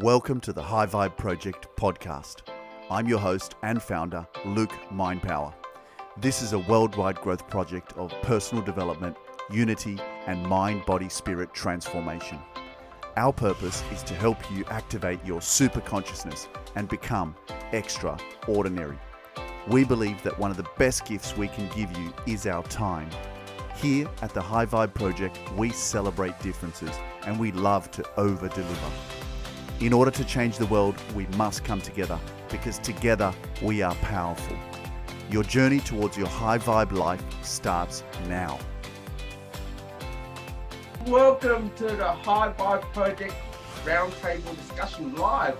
Welcome to the High Vibe Project podcast. I'm your host and founder, Luke Mindpower. This is a worldwide growth project of personal development, unity, and mind body spirit transformation. Our purpose is to help you activate your super consciousness and become extraordinary. We believe that one of the best gifts we can give you is our time. Here at the High Vibe Project, we celebrate differences and we love to over deliver. In order to change the world, we must come together because together we are powerful. Your journey towards your high vibe life starts now. Welcome to the High Vibe Project Roundtable Discussion Live.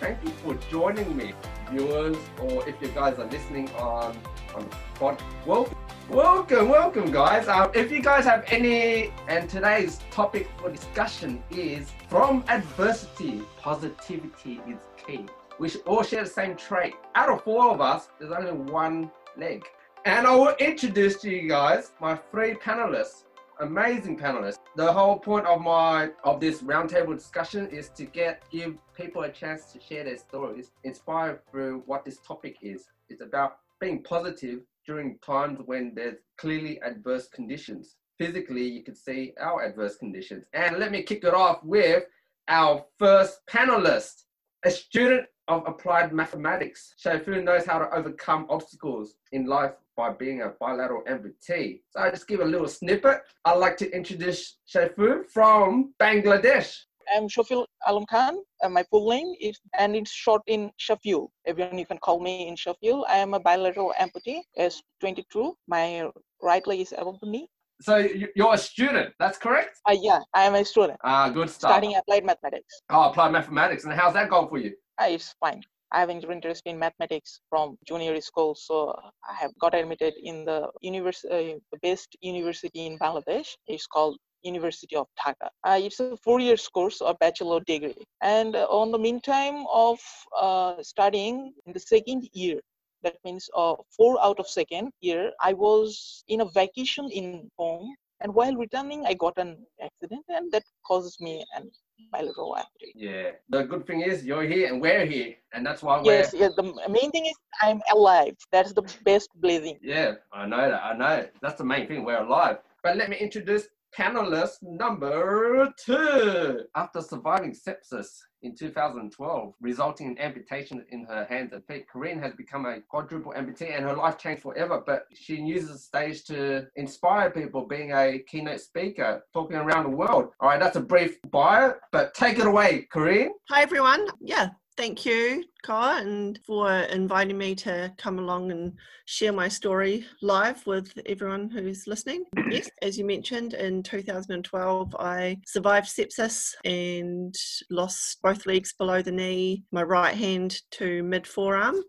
Thank you for joining me, viewers, or if you guys are listening on on the pod. Welcome, welcome, welcome, guys. Um, if you guys have any, and today's topic for discussion is from adversity, positivity is key. We all share the same trait. Out of four of us, there's only one leg. And I will introduce to you guys my three panelists amazing panelists. The whole point of my of this roundtable discussion is to get give people a chance to share their stories, inspired through what this topic is. It's about being positive during times when there's clearly adverse conditions. Physically, you could see our adverse conditions. And let me kick it off with our first panelist, a student of applied mathematics. Shafu knows how to overcome obstacles in life by being a bilateral amputee. So I just give a little snippet. I'd like to introduce Shafu from Bangladesh. I'm Shafiul Alam Khan. Uh, my full name is, and it's short in Shafiul. Everyone, you can call me in Shafiul. I am a bilateral amputee, is 22. My right leg is above the knee. So you're a student, that's correct? Uh, yeah, I am a student. Ah, good stuff. Studying applied mathematics. Oh, applied mathematics. And how's that going for you? Uh, it's fine. I have an interest in mathematics from junior school, so I have got admitted in the university, uh, the best university in Bangladesh. It's called University of Dhaka. Uh, it's a four years course of bachelor degree. And uh, on the meantime of uh, studying in the second year, that means uh, four out of second year, I was in a vacation in home. And while returning, I got an accident, and that causes me an bilateral amputee. Yeah. The good thing is you're here and we're here, and that's why we're. yes. The main thing is I'm alive. That's the best blessing. Yeah, I know that. I know. That's the main thing. We're alive. But let me introduce panelist number two. After surviving sepsis in 2012, resulting in amputation in her hands and feet, Korrin has become a quadruple amputee and her life changed forever. But she uses the stage to inspire people, being a keynote speaker, talking around the world. All right, that's a brief bio, but take it away, Korrin. Hi everyone. Yeah, thank you, Kai, and for inviting me to come along and share my story live with everyone who's listening. Yes, as you mentioned, in 2012, I survived sepsis and lost both legs below the knee, my right hand to mid forearm.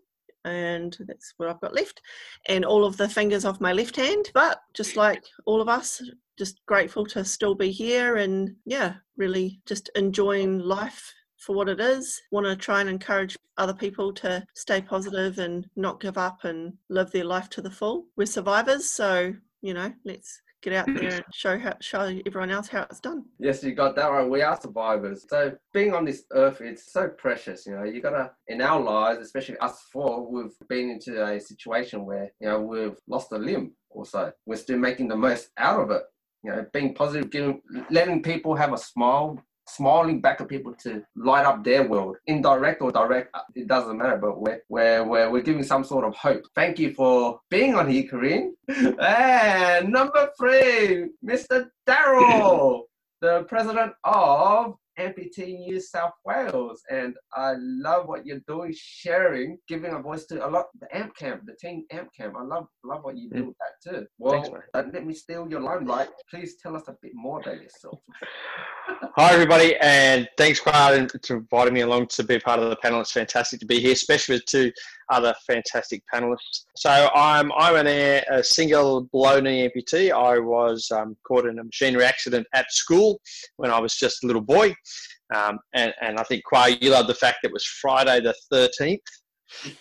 And that's what I've got left, and all of the fingers of my left hand. But just like all of us, just grateful to still be here and yeah, really just enjoying life for what it is. Want to try and encourage other people to stay positive and not give up and live their life to the full. We're survivors, so you know, let's get out there and show how show everyone else how it's done. Yes, you got that right. We are survivors. So being on this earth, it's so precious. You know, you gotta in our lives, especially us four, we've been into a situation where you know we've lost a limb or so. We're still making the most out of it. You know, being positive, giving, letting people have a smile, smiling back at people to light up their world, indirect or direct, uh, it doesn't matter, but we're, we're, we're, we're giving some sort of hope. Thank you for being on here, Korrin. and number three, Mr. Darrel, the president of Amputee New South Wales. And I love what you're doing, sharing, giving a voice to a lot, the AMP camp, the team AMP camp. I love love what you do with that too. Well, Thanks, uh, let me steal your limelight. Please tell us a bit more about yourself. Hi, everybody, and thanks, Khoa, for inviting me along to be part of the panel. It's fantastic to be here, especially with two other fantastic panelists. So, I'm I'm an, a, single below knee amputee. I was um, caught in a machinery accident at school when I was just a little boy, um, and and I think Khoa, you love the fact that it was Friday the 13th.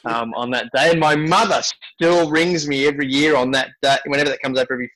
Um, on that day, my mother still rings me every year on that day. Whenever that comes up, every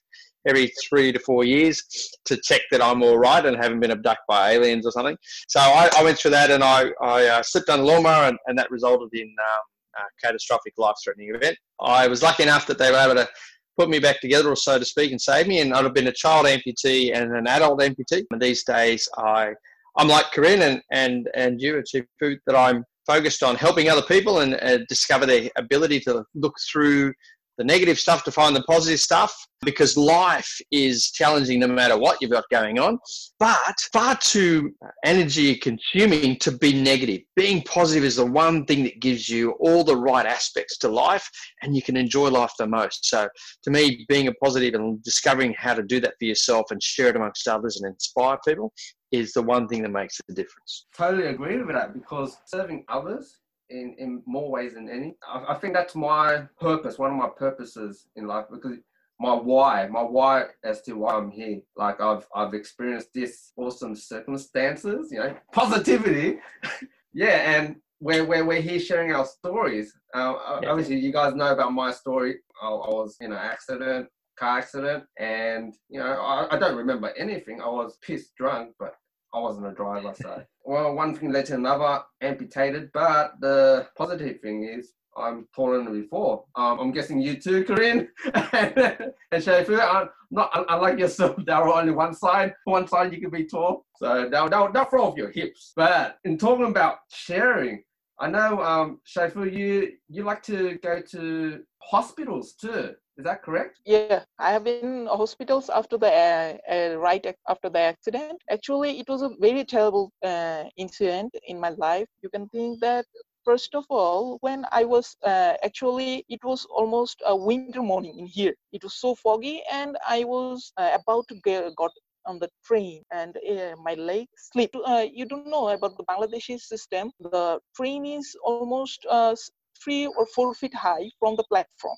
every three to four years to check that I'm all right and haven't been abducted by aliens or something. So I, I went through that and I, I uh, slipped on a lawnmower and, and that resulted in um, a catastrophic life-threatening event. I was lucky enough that they were able to put me back together, or so to speak, and save me. And I'd have been a child amputee and an adult amputee. And these days, I I'm like Korrin and and and you, Chifu, that I'm focused on helping other people and uh, discover their ability to look through the negative stuff to find the positive stuff because life is challenging no matter what you've got going on, but far too energy consuming to be negative. Being positive is the one thing that gives you all the right aspects to life and you can enjoy life the most. So, to me, being a positive and discovering how to do that for yourself and share it amongst others and inspire people is the one thing that makes the difference. Totally agree with that because serving others in, in more ways than any. I, I think that's my purpose, one of my purposes in life because my why, my why as to why I'm here. Like I've I've experienced this awesome circumstances, you know, positivity. yeah, and we're, we're, we're here sharing our stories. Uh, yeah. Obviously, you guys know about my story. I, I was in an accident, car accident, and you know I, I don't remember anything. I was pissed drunk, but I wasn't a driver, so. well, one thing led to another, amputated, but the positive thing is I'm taller than before. Um, I'm guessing you too, Korrin and, and Shafu. I'm not unlike yourself. There are only one side. One side you can be tall, so they'll, they'll, they'll throw off your hips. But in talking about sharing, I know um, Shafu, you you like to go to hospitals too. Is that correct? Yeah, I have been hospitals after the uh, uh, right after the accident. Actually, it was a very terrible uh, incident in my life. You can think that first of all, when I was uh, actually, it was almost a winter morning in here. It was so foggy, and I was uh, about to get got on the train and uh, my leg slipped. Uh, you don't know about the Bangladeshi system. The train is almost uh, three or four feet high from the platform.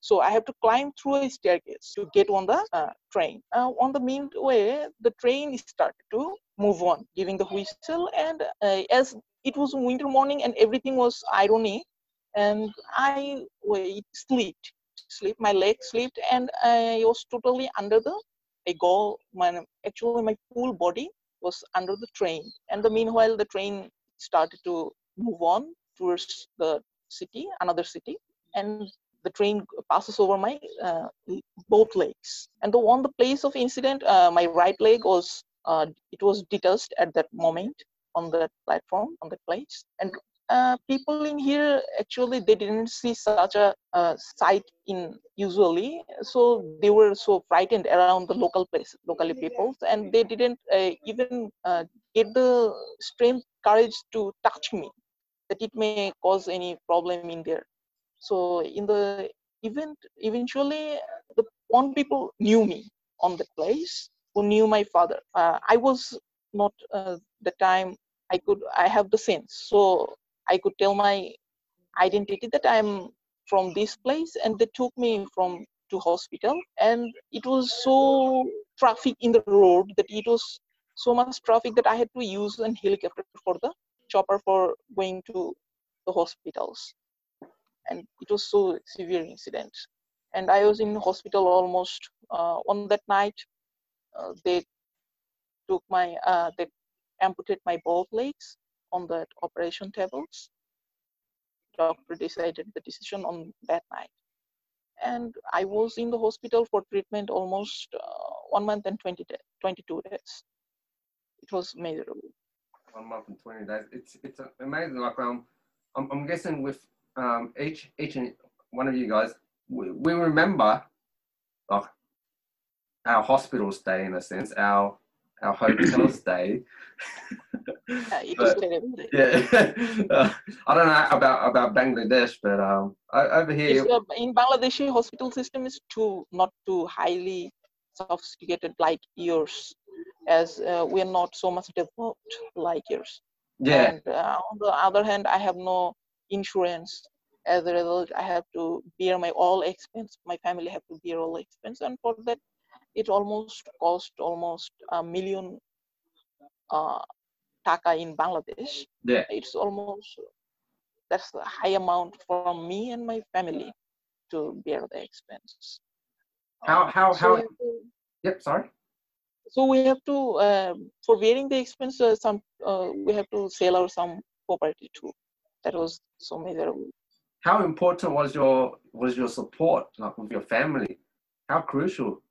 So I have to climb through a staircase to get on the uh, train. Uh, on the meanway, the train started to move on, giving the whistle. And uh, as it was winter morning and everything was irony, and I wait, slipped, slipped, my leg slipped, and I was totally under the a goal. My actually my full body was under the train. And the meanwhile, the train started to move on towards the city, another city, and the train passes over my uh, both legs. And the on the place of incident, uh, my right leg was uh, it was detached at that moment on the platform on the place. And uh, people in here actually they didn't see such a uh, sight in usually so they were so frightened around the local place locally people and they didn't uh, even uh, get the strength courage to touch me that it may cause any problem in there so in the event, eventually the one people knew me on the place who knew my father. Uh, I was not uh, the time I could I have the sense, so I could tell my identity that I'm from this place, and they took me from to hospital, and it was so traffic in the road that it was so much traffic that I had to use an helicopter for the chopper for going to the hospitals and it was so severe incident. And i was in hospital almost uh, on that night uh, they took my uh, they amputated my both legs on the operation tables. Doctor decided the decision on that night. And i was in the hospital for treatment almost uh, one month and 20 day, 22 days. It was miserable one month and 20 days. It's it's amazing like um i'm, I'm guessing with um, each each and one of you guys, we, we remember like our hospital stay in a sense, our our hotel stay. but, yeah, uh, I don't know about about Bangladesh, but um, over here in Bangladeshi hospital system is too not too highly sophisticated like yours, as uh, we are not so much developed like yours. Yeah. And uh, on the other hand, I have no insurance as a result i have to bear my all expense my family have to bear all expense and for that it almost cost almost a million uh, taka in bangladesh yeah. it's almost that's a high amount for me and my family to bear the expense How how So how? to- Yep. Sorry. so we have to um, for bearing the expense uh, some uh, we have to sell our some property too that was so miserable How important was your was your support like with your family? How crucial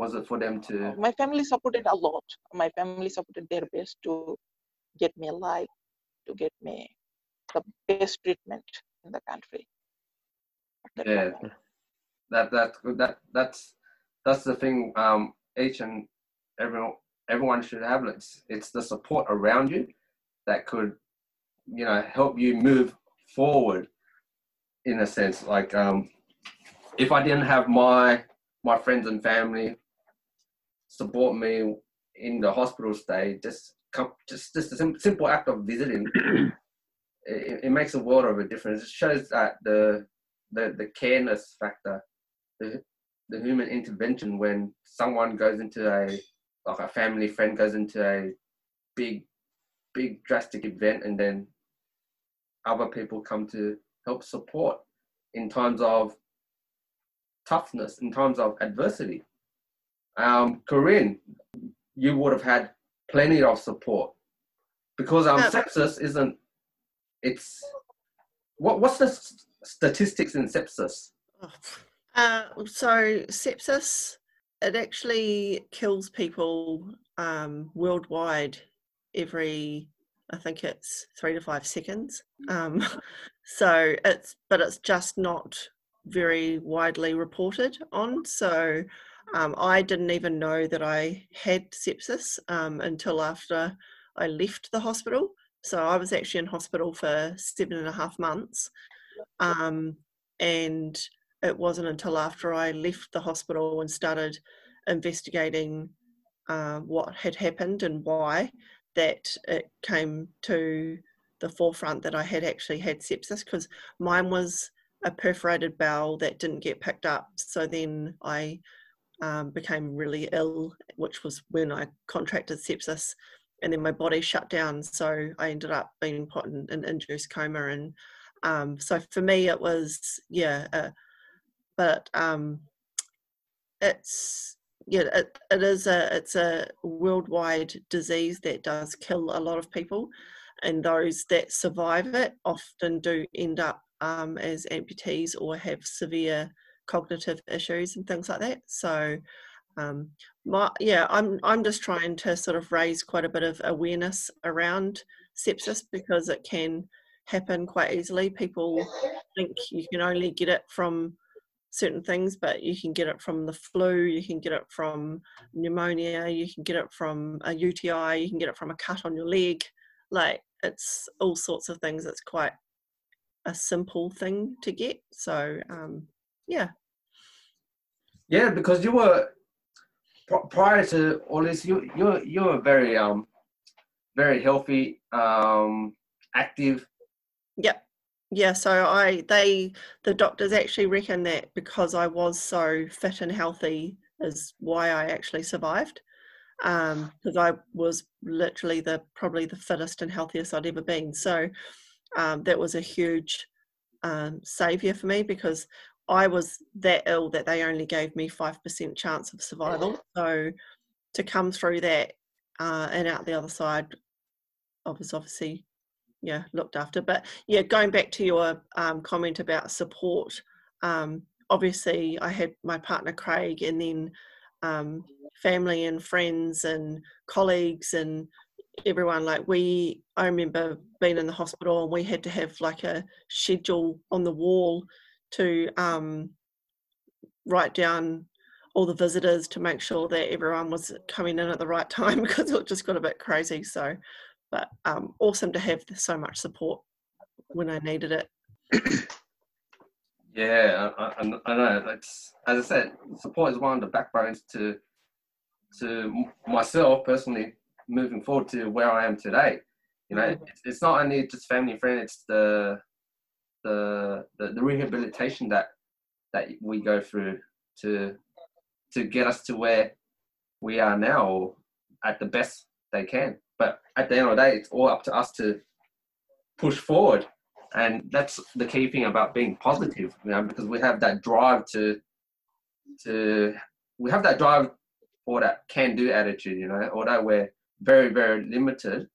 was it for them to? my family supported a lot my family supported their best to get me alive to get me the best treatment in the country that Yeah. moment. That that that that's that's the thing. Um, each and everyone everyone should have. It's it's the support around you that could, you know, help you move forward. In a sense, like um, if I didn't have my my friends and family support me in the hospital stay, just come, just just a sim- simple act of visiting, it, it makes a world of a difference. It shows that the the the careness factor, the the human intervention when someone goes into a like a family friend goes into a big big drastic event and then other people come to help support in times of toughness in times of adversity. Um korrin you would have had plenty of support. Because um sepsis isn't it's what what's the s- statistics in sepsis? Uh, so sepsis, it actually kills people um, worldwide every, I think it's three to five seconds. Um, so it's, but it's just not very widely reported on. So um, I didn't even know that I had sepsis um, until after I left the hospital. So I was actually in hospital for seven and a half months. Um, and it wasn't until after I left the hospital and started investigating uh, what had happened and why that it came to the forefront that I had actually had sepsis because mine was a perforated bowel that didn't get picked up. So then I um, became really ill, which was when I contracted sepsis, and then my body shut down. So I ended up being put in an induced coma, and um, so for me it was yeah. Uh, but um, it's yeah, it, it is a it's a worldwide disease that does kill a lot of people, and those that survive it often do end up um, as amputees or have severe cognitive issues and things like that. So, um, my yeah, I'm I'm just trying to sort of raise quite a bit of awareness around sepsis because it can happen quite easily. People think you can only get it from certain things, but you can get it from the flu, you can get it from pneumonia, you can get it from a UTI, you can get it from a cut on your leg. Like it's all sorts of things. It's quite a simple thing to get. So um, yeah, Yeah, because you were prior to all this, you you you were very um very healthy, um active. Yep. Yeah, so I they the doctors actually reckon that because I was so fit and healthy is why I actually survived. Um, because I was literally the probably the fittest and healthiest I'd ever been. So um, that was a huge um, savior for me because I was that ill that they only gave me five percent chance of survival. So to come through that uh, and out the other side, I was obviously yeah looked after. But yeah going back to your um, comment about support um, obviously i had my partner craig and then um, family and friends and colleagues and everyone. Like we i remember being in the hospital and we had to have like a schedule on the wall to um, write down all the visitors to make sure that everyone was coming in at the right time because it just got a bit crazy. So but um, awesome to have so much support when I needed it. Yeah, I, I, I know. It's, as I said, support is one of the backbones to to myself personally moving forward to where I am today. You know, Mhm. it's, it's not only just family and friends; it's the the the, the rehabilitation that that we go through to to get us to where we are now, or at the best they can. But at the end of the day, it's all up to us to push forward and that's the key thing about being positive you know because we have that drive to to we have that drive or that can do attitude, you know, although we're very, very limited,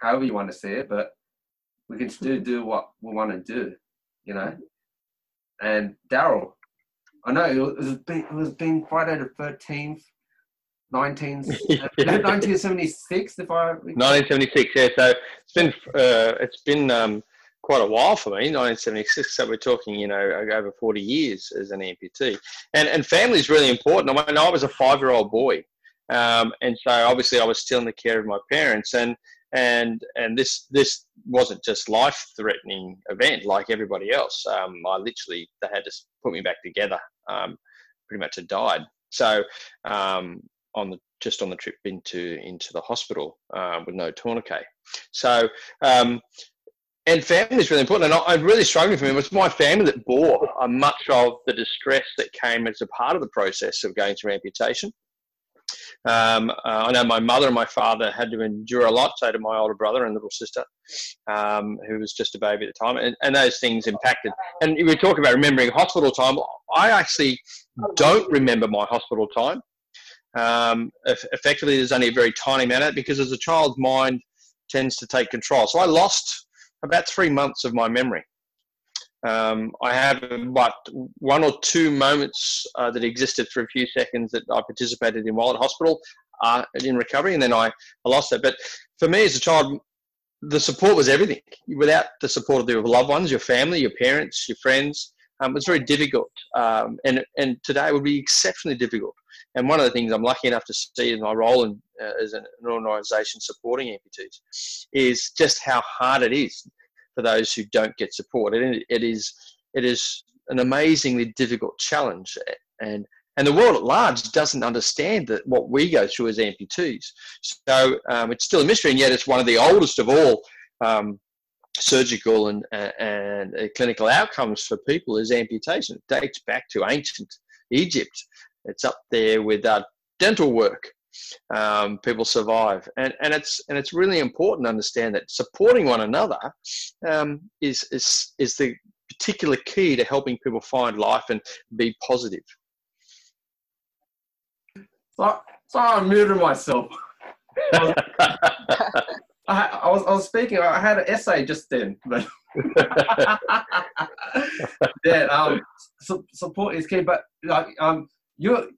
however you want to say it, but we can still do what we want to do, you know. And Darrel, I know it was being, it was being Friday the thirteenth, 19, 1976, if I 1976. Yeah, so it's been uh, it's been um, quite a while for me, 1976. So we're talking, you know, over 40 years as an amputee. And, and family is really important. I mean, I was a five year old boy. Um, and so obviously I was still in the care of my parents. And, and, and this, this wasn't just life threatening event like everybody else. Um, I literally, they had to put me back together. Um, pretty much had died. So, um, on the just on the trip into into the hospital uh, with no tourniquet. So um, and family is really important. And I, am really struggling for me. It was my family that bore uh, much of the distress that came as a part of the process of going through amputation. Um, uh, I know my mother and my father had to endure a lot, so did my older brother and little sister, um, who was just a baby at the time. And, and those things impacted. And we talk about remembering hospital time. I actually don't remember my hospital time. Um, effectively, there's only a very tiny amount because as a child's mind tends to take control. So I lost about three months of my memory. Um, I have but one or two moments uh, that existed for a few seconds that I participated in while at hospital uh, in recovery, and then I, I lost that. But for me as a child, the support was everything. Without the support of your loved ones, your family, your parents, your friends, um, it was very difficult. Um, and, and today it would be exceptionally difficult. And one of the things I'm lucky enough to see in my role in, uh, as an, an organisation supporting amputees is just how hard it is for those who don't get support. It, it is it is an amazingly difficult challenge, and and the world at large doesn't understand that what we go through as amputees. So um, it's still a mystery, and yet it's one of the oldest of all um, surgical and, and uh, clinical outcomes for people is amputation. It dates back to ancient Egypt. It's up there with uh, dental work. Um, people survive, and and it's and it's really important to understand that supporting one another um, is is is the particular key to helping people find life and be positive. So, so I muted myself. I, I, was I was speaking. I had an essay just then, but yeah, um, su- support is key. But like, um, you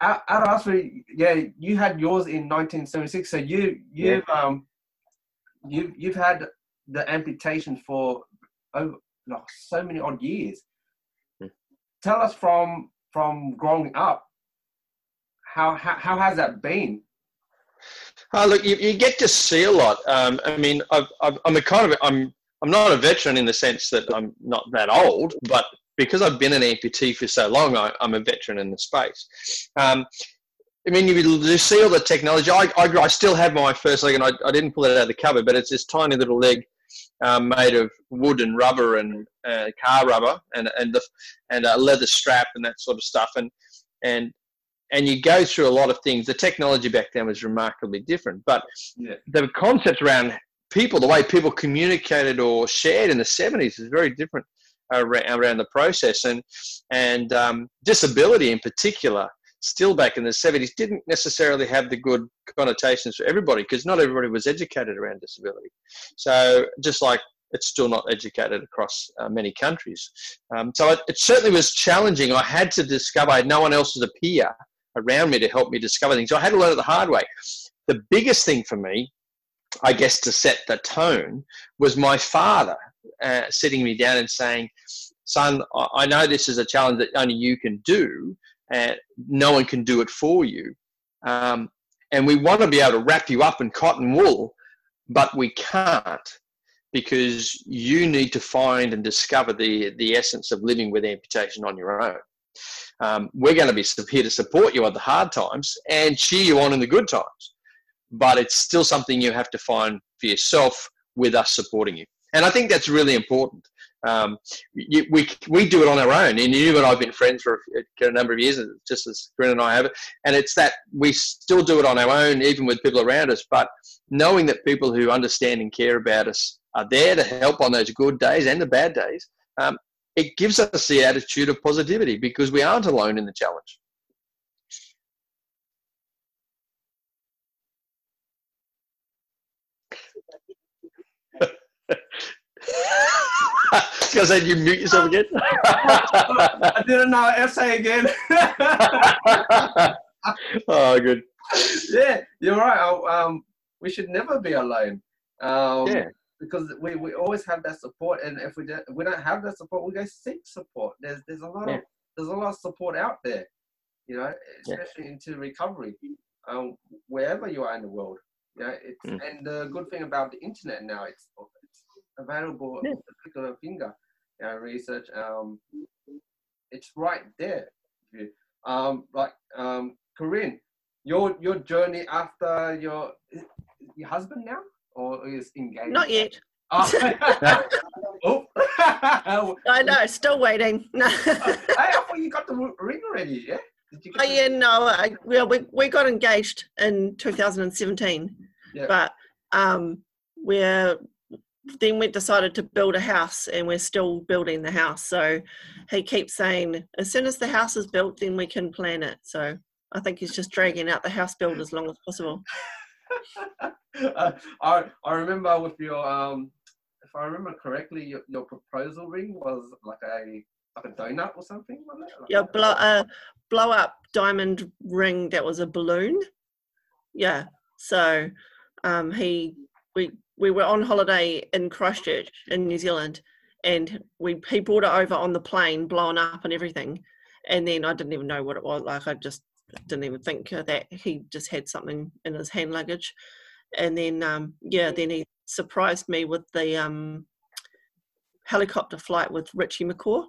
out, out of Australia, yeah, you had yours in 1976. So you you've yeah. um you you've had the amputation for over like, so many odd years. Hmm. Tell us from from growing up, how how, how has that been? Uh, look, you, you get to see a lot. Um, I mean, I've, I've, I'm a kind of I'm I'm not a veteran in the sense that I'm not that old, but because I've been an amputee for so long, I, am a veteran in the space. Um, I mean, you, you see all the technology. I, I, I, still have my first leg, and I, I didn't pull it out of the cupboard, but it's this tiny little leg um, made of wood and rubber and uh, car rubber and and the, and a leather strap and that sort of stuff. And and and you go through a lot of things. The technology back then was remarkably different, but yeah. the concepts around people, the way people communicated or shared in the 70s is very different around the process. And, and um, disability in particular, still back in the 70s, didn't necessarily have the good connotations for everybody because not everybody was educated around disability. So just like it's still not educated across uh, many countries. Um, so it, it, certainly was challenging. I had to discover, I had no one else as a peer around me to help me discover things. So I had to learn it the hard way. The biggest thing for me, I guess, to set the tone was my father uh, sitting me down and saying, son, I know this is a challenge that only you can do, and no one can do it for you. Um, and we want to be able to wrap you up in cotton wool, but we can't because you need to find and discover the, the essence of living with amputation on your own. Um, we're going to be here to support you at the hard times and cheer you on in the good times, but it's still something you have to find for yourself with us supporting you. And I think that's really important. Um, you, we, we do it on our own. And you and I have been friends for a, a, number of years, just as Korrin and I have. And it's that we still do it on our own, even with people around us. But knowing that people who understand and care about us are there to help on those good days and the bad days, um, it gives us the attitude of positivity because we aren't alone in the challenge. Because then you mute yourself again. I didn't know. Essay again. oh, good. yeah, you're right. Um, we should never be alone. Um, Yeah. Because we, we always have that support, and if we don't, we don't have that support, we go seek support. There's there's a lot Yeah. of there's a lot of support out there, you know, Yeah. especially into recovery, um, wherever you are in the world. You know, it's Mm. and the good thing about the internet now, it's available at the click of a finger. Research, um, it's right there. Um, like um, Korrin, your your journey after your your husband now or is engaged? Not yet. Oh. oh. I know, still waiting. No. I thought you got the ring already. Yeah. Oh, yeah, no, I, well, we, we got engaged in 2017, Yeah. but um, we're then we decided to build a house and we're still building the house. So he keeps saying, as soon as the house is built, then we can plan it. So I think he's just dragging out the house build as long as possible. uh, I I remember with your um, if I remember correctly, your, your proposal ring was like a like a donut or something. wasn't it? Like Yeah, blow, uh, blow up diamond ring that was a balloon. Yeah. So um, he we we were on holiday in Christchurch in New Zealand, and we he brought it over on the plane, blown up and everything. And then I didn't even know what it was. Like I just didn't even think that he just had something in his hand luggage. And then um, yeah, then he surprised me with the um, helicopter flight with Richie McCaw.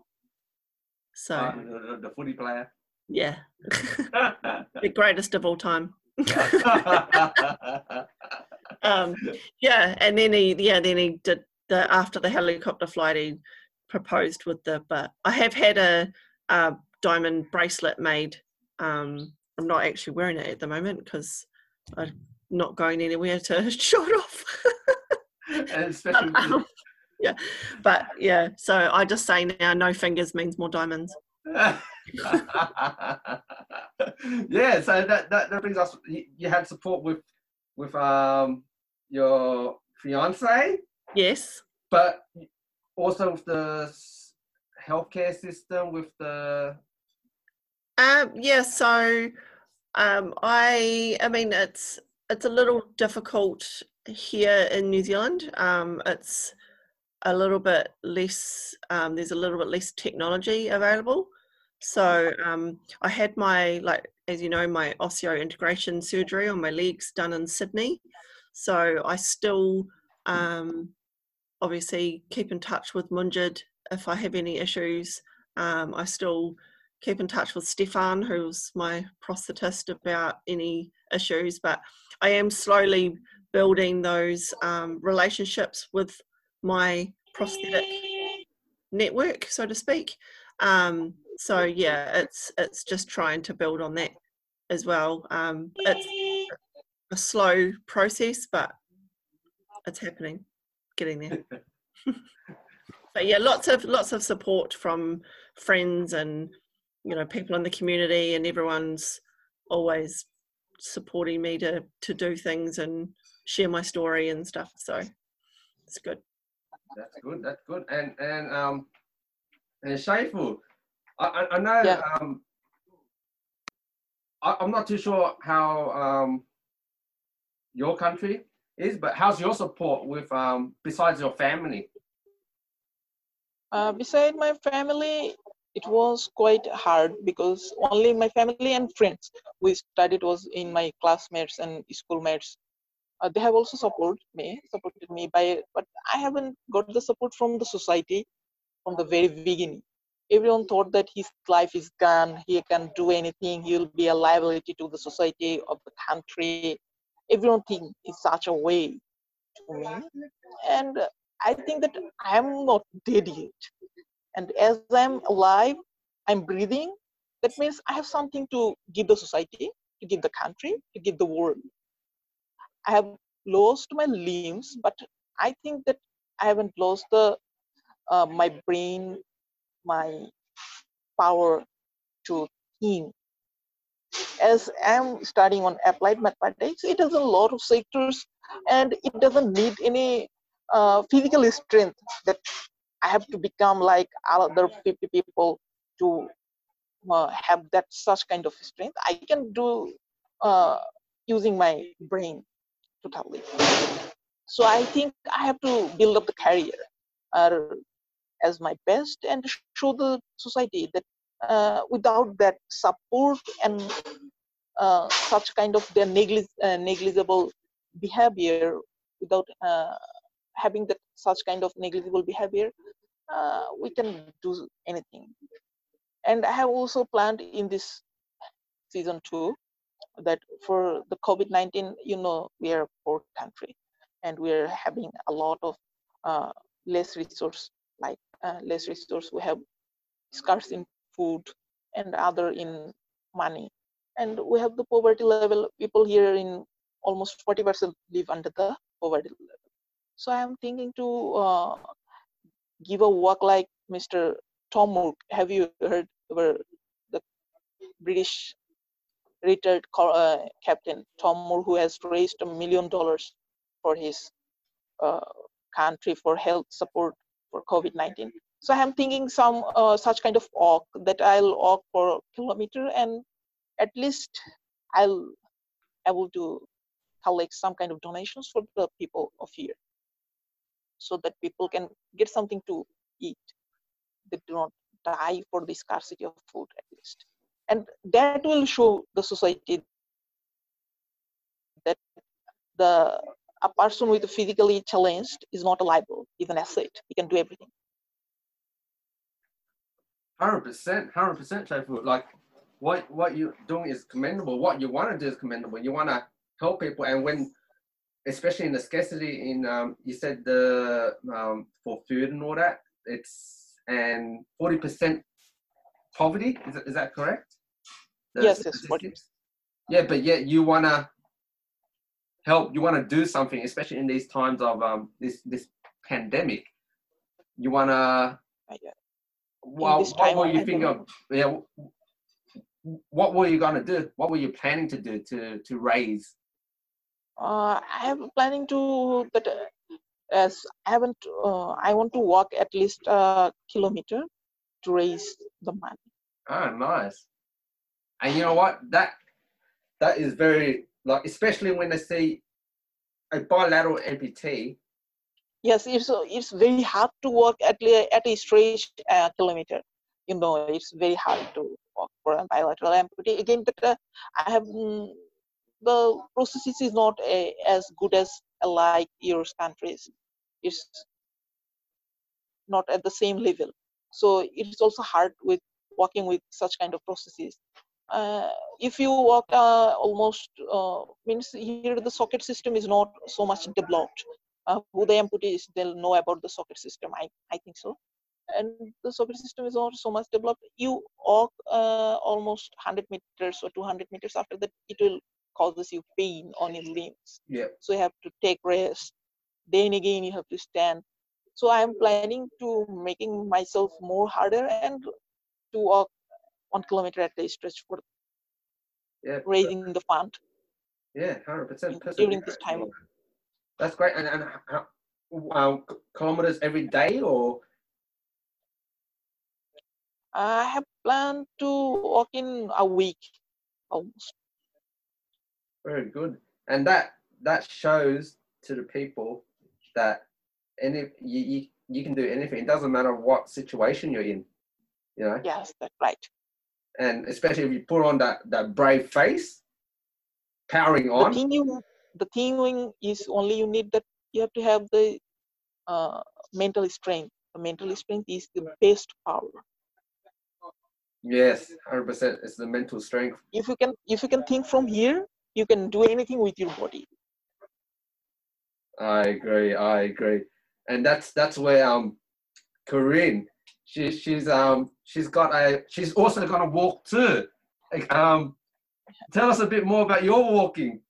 So uh, the, the footy player. yeah, the greatest of all time. um, yeah, and then he yeah then he did the after the helicopter flight he proposed with the but I have had a, a diamond bracelet made. Um, I'm not actually wearing it at the moment because I'm not going anywhere to show it off. especially Um, yeah, but yeah, so I just say now no fingers means more diamonds. yeah, so that, that that brings us. You, you had support with with um your fiance, Yes. but also with the healthcare system, with the Um, yeah, so um, I I mean it's it's a little difficult here in New Zealand. Um, it's a little bit less. Um, there's a little bit less technology available. So um, I had my like as you know my osseointegration surgery on my legs done in Sydney. So I still um, obviously keep in touch with Munjed if I have any issues. Um, I still keep in touch with Stefan, who's my prosthetist, about any issues. But I am slowly building those um, relationships with my prosthetic network, so to speak. Um, so yeah, it's it's just trying to build on that as well. Um, it's a slow process, but it's happening, getting there. but yeah, lots of lots of support from friends and you know people in the community, and everyone's always supporting me to to do things and share my story and stuff. So it's good. that's good. That's good. And and um and Shaifu, I I, I know Yeah. um I, I'm not too sure how um your country is, but how's your support with um besides your family? Uh, beside my family, it was quite hard because only my family and friends we studied was in my classmates and schoolmates. Uh, they have also supported me, supported me by, but I haven't got the support from the society from the very beginning. Everyone thought that his life is gone, he can do anything, he'll be a liability to the society of the country. Everyone think in such a way to me, and I think that I am not dead yet. And as I'm alive, I'm breathing, that means I have something to give the society, to give the country, to give the world. I have lost my limbs, but I think that I haven't lost the uh, my brain, my power to think. As I'm studying on applied mathematics, it has a lot of sectors and it doesn't need any uh, physical strength that I have to become like other 50 people to uh, have that such kind of strength. I can do uh, using my brain totally. So I think I have to build up the career uh, as my best and show the society that uh, without that support and uh, such kind of their neglig- uh, negligible behavior, without uh, having that such kind of negligible behavior, uh, we can do anything. And I have also planned in this season two that for the COVID-19, you know, we are a poor country and we're having a lot of uh, less resource, like uh, less resource. We have scarce in food and other in money. And we have the poverty level. People here in almost 40% live under the poverty level. So I'm thinking to uh, give a work like Mr. Tom Moore. Have you heard about the British retired uh, captain Tom Moore, who has raised a million dollars for his uh, country for health support for COVID-19. So I'm thinking some uh, such kind of walk that I'll walk for a kilometer and at least I'll able to collect some kind of donations for the people of here so that people can get something to eat. They do not die for the scarcity of food at least. And that will show the society that the a person with a physically challenged is not a liable, he's an asset. He can do everything. Hundred percent, hundred percent, Like what what you're doing is commendable. What you want to do is commendable. You want to help people, and when especially in the scarcity in um, you said the um, for food and all that it's and 40% poverty is, that, is that correct? The yes yes 40 yeah but yet you want to help you want to do something especially in these times of um, this this pandemic. You want to well, what were you thinking of yeah what were you going to do what were you planning to do to to raise uh, I am planning to that uh, as I haven't uh, I want to walk at least a kilometer to raise the money. Ah, nice. And you know what? That that is very like especially when they see a bilateral amputee. Yes, it's it's very hard to walk at at a straight uh, kilometer. You know, it's very hard to walk for a bilateral amputee. Again, but uh, I have mm, the processes is not as good as like your countries. It's not at the same level. So it's also hard with working with such kind of processes. Uh, if you work uh, almost uh, means here the socket system is not so much developed. Uh, who the amputees they'll know about the socket system. I I think so. And the socket system is not so much developed. You walk uh, almost 100 meters or 200 meters after that, it will causes you pain on your limbs. Yeah. So you have to take rest. Then again you have to stand. So I'm planning to making myself more harder and to walk one kilometer at least stretch for yeah, raising the fund. Yeah, hundred percent. During this time. That's great. And, and uh, kilometers every day or? I have planned to walk in a week almost. Very good. And that that shows to the people that any you, you you can do anything. It doesn't matter what situation you're in. You know? Yes, that's right. And especially if you put on that, that brave face, powering on. You the thing is only you need that you have to have the uh, mental strength. The mental strength is the best power. Yes, hundred percent. It's the mental strength. If you can, if you can think from here, you can do anything with your body i agree i agree and that's that's where um korrin she, she's um she's got a she's also gonna walk too um tell us a bit more about your walking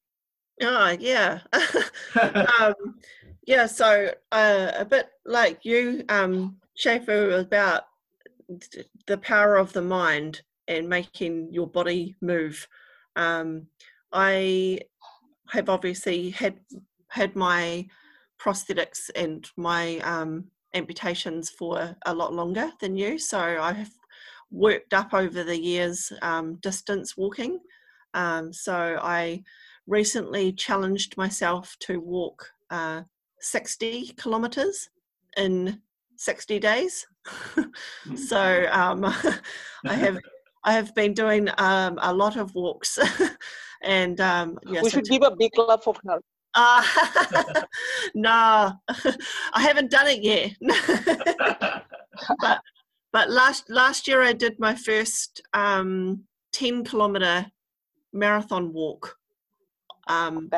oh yeah um yeah so uh, a bit like you um Schaefer about the power of the mind and making your body move. Um, I have obviously had had my prosthetics and my um, amputations for a lot longer than you, so I have worked up over the years um, distance walking. Um, so I recently challenged myself to walk uh, 60 kilometers in 60 days. so um, I have I have been doing um, a lot of walks, and um, yes, we should give a big clap for her. Uh, no, I haven't done it yet. but but last last year I did my first um, ten kilometer marathon walk. Um,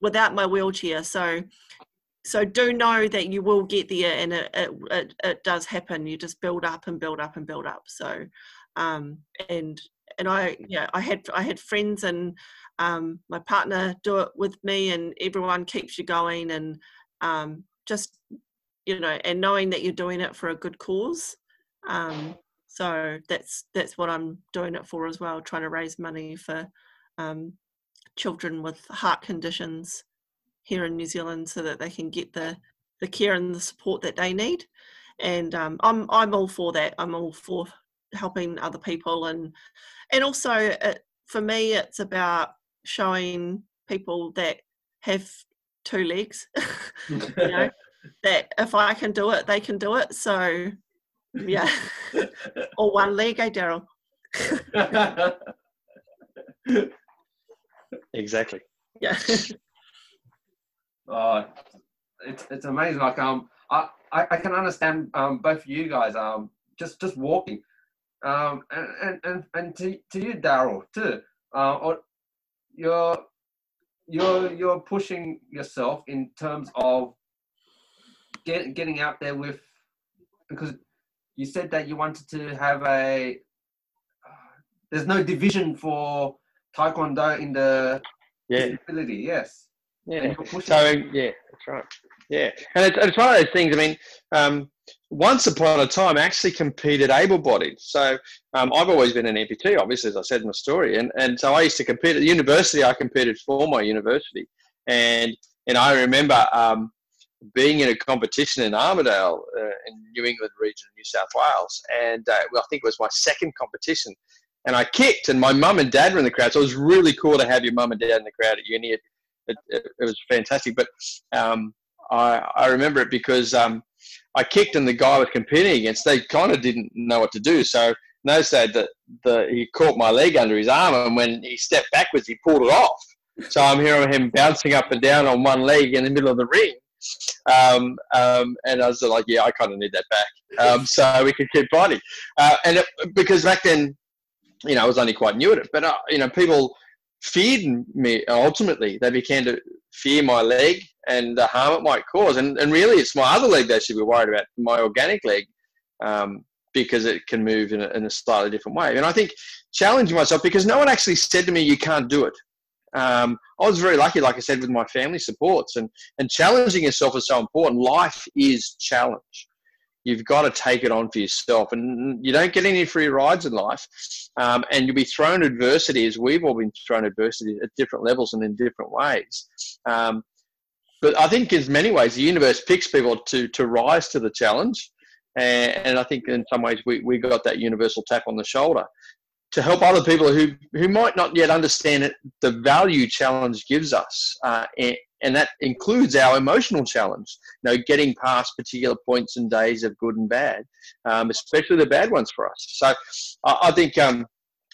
without my wheelchair. So so do know that you will get there and it, it, it, it, does happen. You just build up and build up and build up. So um and and i yeah i had i had friends and um my partner do it with me and everyone keeps you going and um just you know and knowing that you're doing it for a good cause. Um so that's that's what i'm doing it for as well trying to raise money for um children with heart conditions here in New Zealand so that they can get the the care and the support that they need. And um, I'm I'm all for that. I'm all for helping other people and and also it, for me it's about showing people that have two legs you know that if i can do it they can do it so yeah or one leg eh darrel exactly yeah Oh, it's it's amazing. Like um, I I, I can understand um both of you guys um just just walking, um and and and, and to to you Darrel too. Uh, or you're you're you're pushing yourself in terms of get, getting out there with because you said that you wanted to have a uh, there's no division for taekwondo in the yeah. disability yes yeah. So yeah, that's right. Yeah, and it's, it's one of those things. I mean, um, once upon a time, I actually competed able-bodied. So um, I've always been an amputee, obviously, as I said in the story, and and so I used to compete at university. I competed for my university, and and I remember um, being in a competition in Armidale, uh, in New England region of New South Wales, and uh, well, I think it was my second competition. And I kicked, and my mum and dad were in the crowd. So it was really cool to have your mum and dad in the crowd at uni it, it, it was fantastic. But um, I, I remember it because um, I kicked and the guy I was competing against, they kind of didn't know what to do. So no said that the, he caught my leg under his arm, and when he stepped backwards, he pulled it off. So I'm hearing him bouncing up and down on one leg in the middle of the ring. Um, um, and I was like, yeah, I kind of need that back. Um, so we could keep fighting. Uh, and it, because back then, you know, I was only quite new at it, but, uh, you know, people feared me ultimately. They began to fear my leg and the harm it might cause. And, and really, it's my other leg they should be worried about, my organic leg, um, because it can move in a, in a, slightly different way. And I think challenging myself because no one actually said to me, you can't do it. Um, I was very lucky, like I said, with my family supports and, and challenging yourself is so important. Life is challenge you've got to take it on for yourself. And you don't get any free rides in life. Um, and you'll be thrown adversity, as we've all been thrown adversity at different levels and in different ways. Um, but I think, in many ways, the universe picks people to, to rise to the challenge. And, and I think in some ways we, we got that universal tap on the shoulder to help other people who, who might not yet understand it, the value challenge gives us. Uh, and that includes our emotional challenge. You know, getting past particular points and days of good and bad, um, especially the bad ones for us. So I, I think um,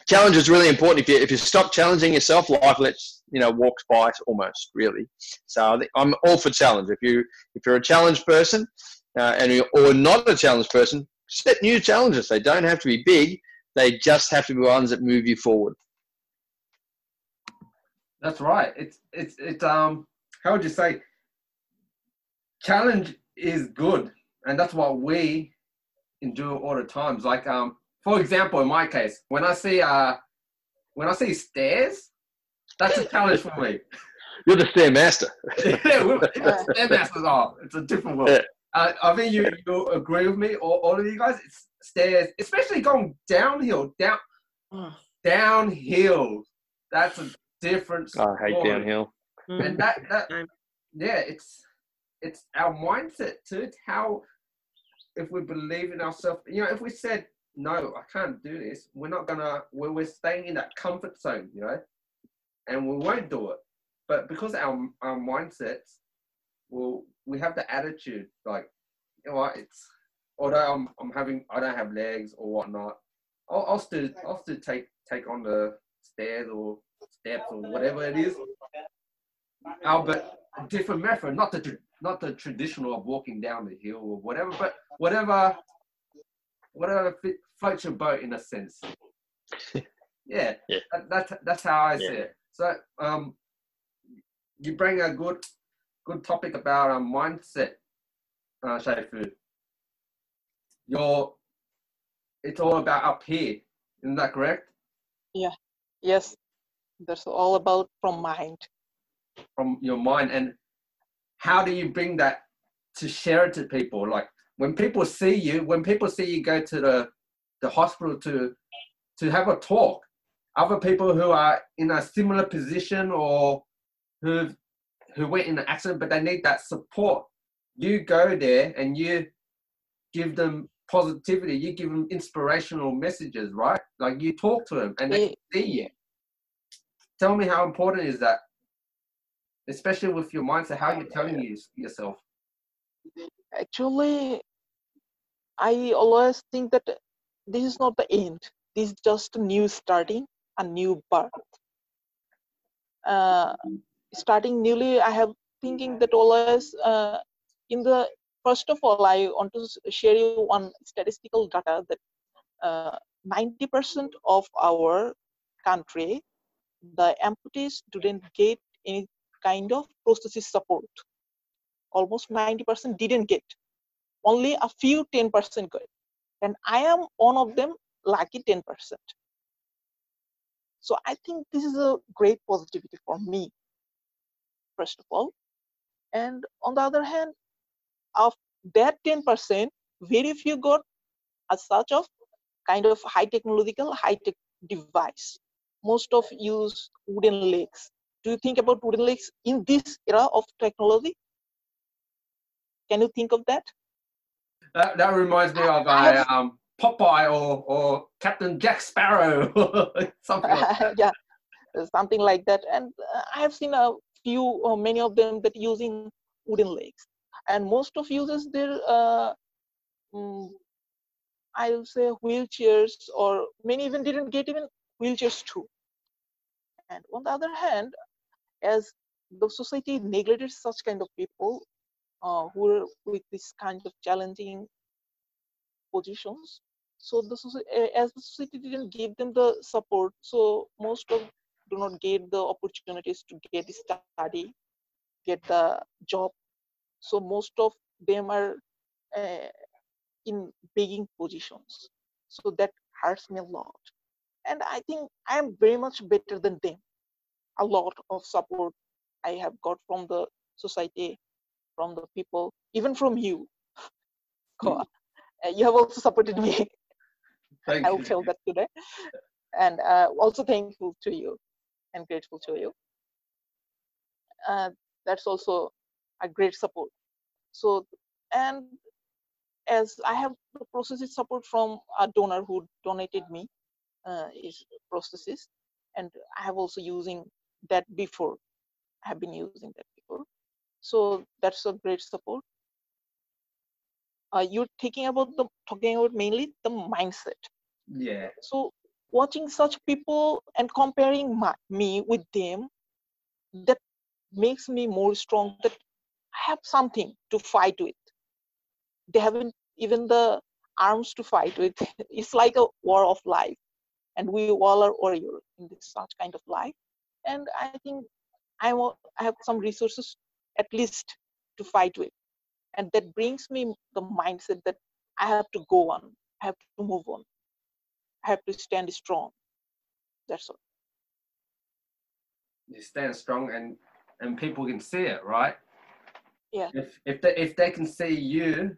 challenge is really important. If you if you stop challenging yourself, life lets you know walks by almost really. So I am all for challenge. If you if you're a challenge person uh, and you or not a challenge person, set new challenges. They don't have to be big. They just have to be ones that move you forward. That's right. It's it's it's um how would you say challenge is good and that's what we endure all the times like um for example in my case when i see uh when i see stairs that's a challenge for me you're the stair master yeah, stair masters are it's a different world yeah. I, I think you you agree with me, all, all of you guys. It's stairs, especially going downhill, down Oh, downhill. That's a different. I hate downhill. Mm. and that that yeah it's it's our mindset too. It's how if we believe in ourselves you know if we said no i can't do this we're not gonna we're, we're staying in that comfort zone you know and we won't do it. But because our our mindsets well we have the attitude like you know what it's although i'm i'm having i don't have legs or whatnot i'll, I'll still i'll still take take on the stairs or steps or whatever it is Albert, a different method, not the not the traditional of walking down the hill or whatever, but whatever, whatever fit, floats your boat in a sense. yeah, Yeah. That, that's that's how I see Yeah. it. So, um, you bring a good good topic about um, mindset, uh, Shafiul. Your, it's all about up here. Isn't that correct? Yeah. Yes, that's all about from mind. From your mind? And how do you bring that to share it to people? Like when people see you when people see you go to the the hospital to to have a talk other people who are in a similar position or who who went in an accident but they need that support you go there and you give them positivity. You give them inspirational messages right? Like you talk to them and they see you. Tell me how important is that especially with your mindset how you're telling you yourself Actually, I always think that this is not the end. This is just a new starting, a new birth. Uh, starting newly, I have thinking that always uh, in the first of all, I want to share you one statistical data that uh, 90% of our country, the amputees didn't get any kind of prosthesis support. Almost 90% didn't get. Only a few 10% got. And I am one of them, lucky 10%. So I think this is a great positivity for me, first of all. And on the other hand, of that 10%, very few got as such of kind of high technological, high tech device. Most of use wooden legs. Do you think about wooden legs in this era of technology? Can you think of that? that, that reminds me of I a have- um, popeye or, or captain jack sparrow something like that. yeah, something like that. And uh, I have seen a few, or many of them that using wooden legs, and most of uses their, uh, mm, I'll say wheelchairs, or many even didn't get even wheelchairs too. And on the other hand, as the society neglected such kind of people uh, who are with this kind of challenging positions, so the soci- as the society didn't give them the support, so most of do not get the opportunities to get the study, get the job. So most of them are uh, in begging positions. So that hurts me a lot. And I think I am very much better than them. A lot of support I have got from the society, from the people, even from you. Khoa. Uh, you have also supported me. Thank I will tell that today. And uh, also thankful to you and grateful to you. Uh, that's also a great support. So, and as I have the prosthesis support from a donor who donated me uh, his prosthesis, and I have also using that before. Have been using that before. So that's a great support. Uh, you're thinking about the talking about mainly the mindset yeah so watching such people and comparing my, me with them that makes me more strong that i have something to fight with they haven't even the arms to fight with it's like a war of life and we all are warriors in this such kind of life and i think i want i have some resources at least to fight with and that brings me the mindset that i have to go on i have to move on I have to stand strong. That's all. you stand strong and and people can see it right Yeah. If if they if they can see you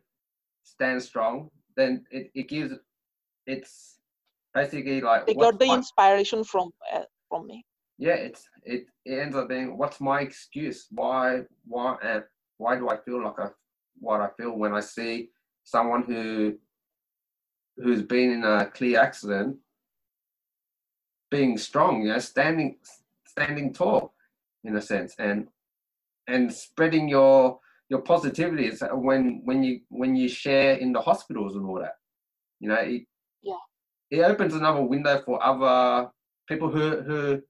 stand strong, then it, it gives it's basically like They got the inspiration from uh, from me. Yeah it's it, it ends up being what's my excuse why why and why do i feel like i what i feel when i see someone who who's been in a clear accident being strong you know standing standing tall in a sense and and spreading your your positivity is when when you when you share in the hospitals and all that you know it, Yeah. it opens another window for other people who who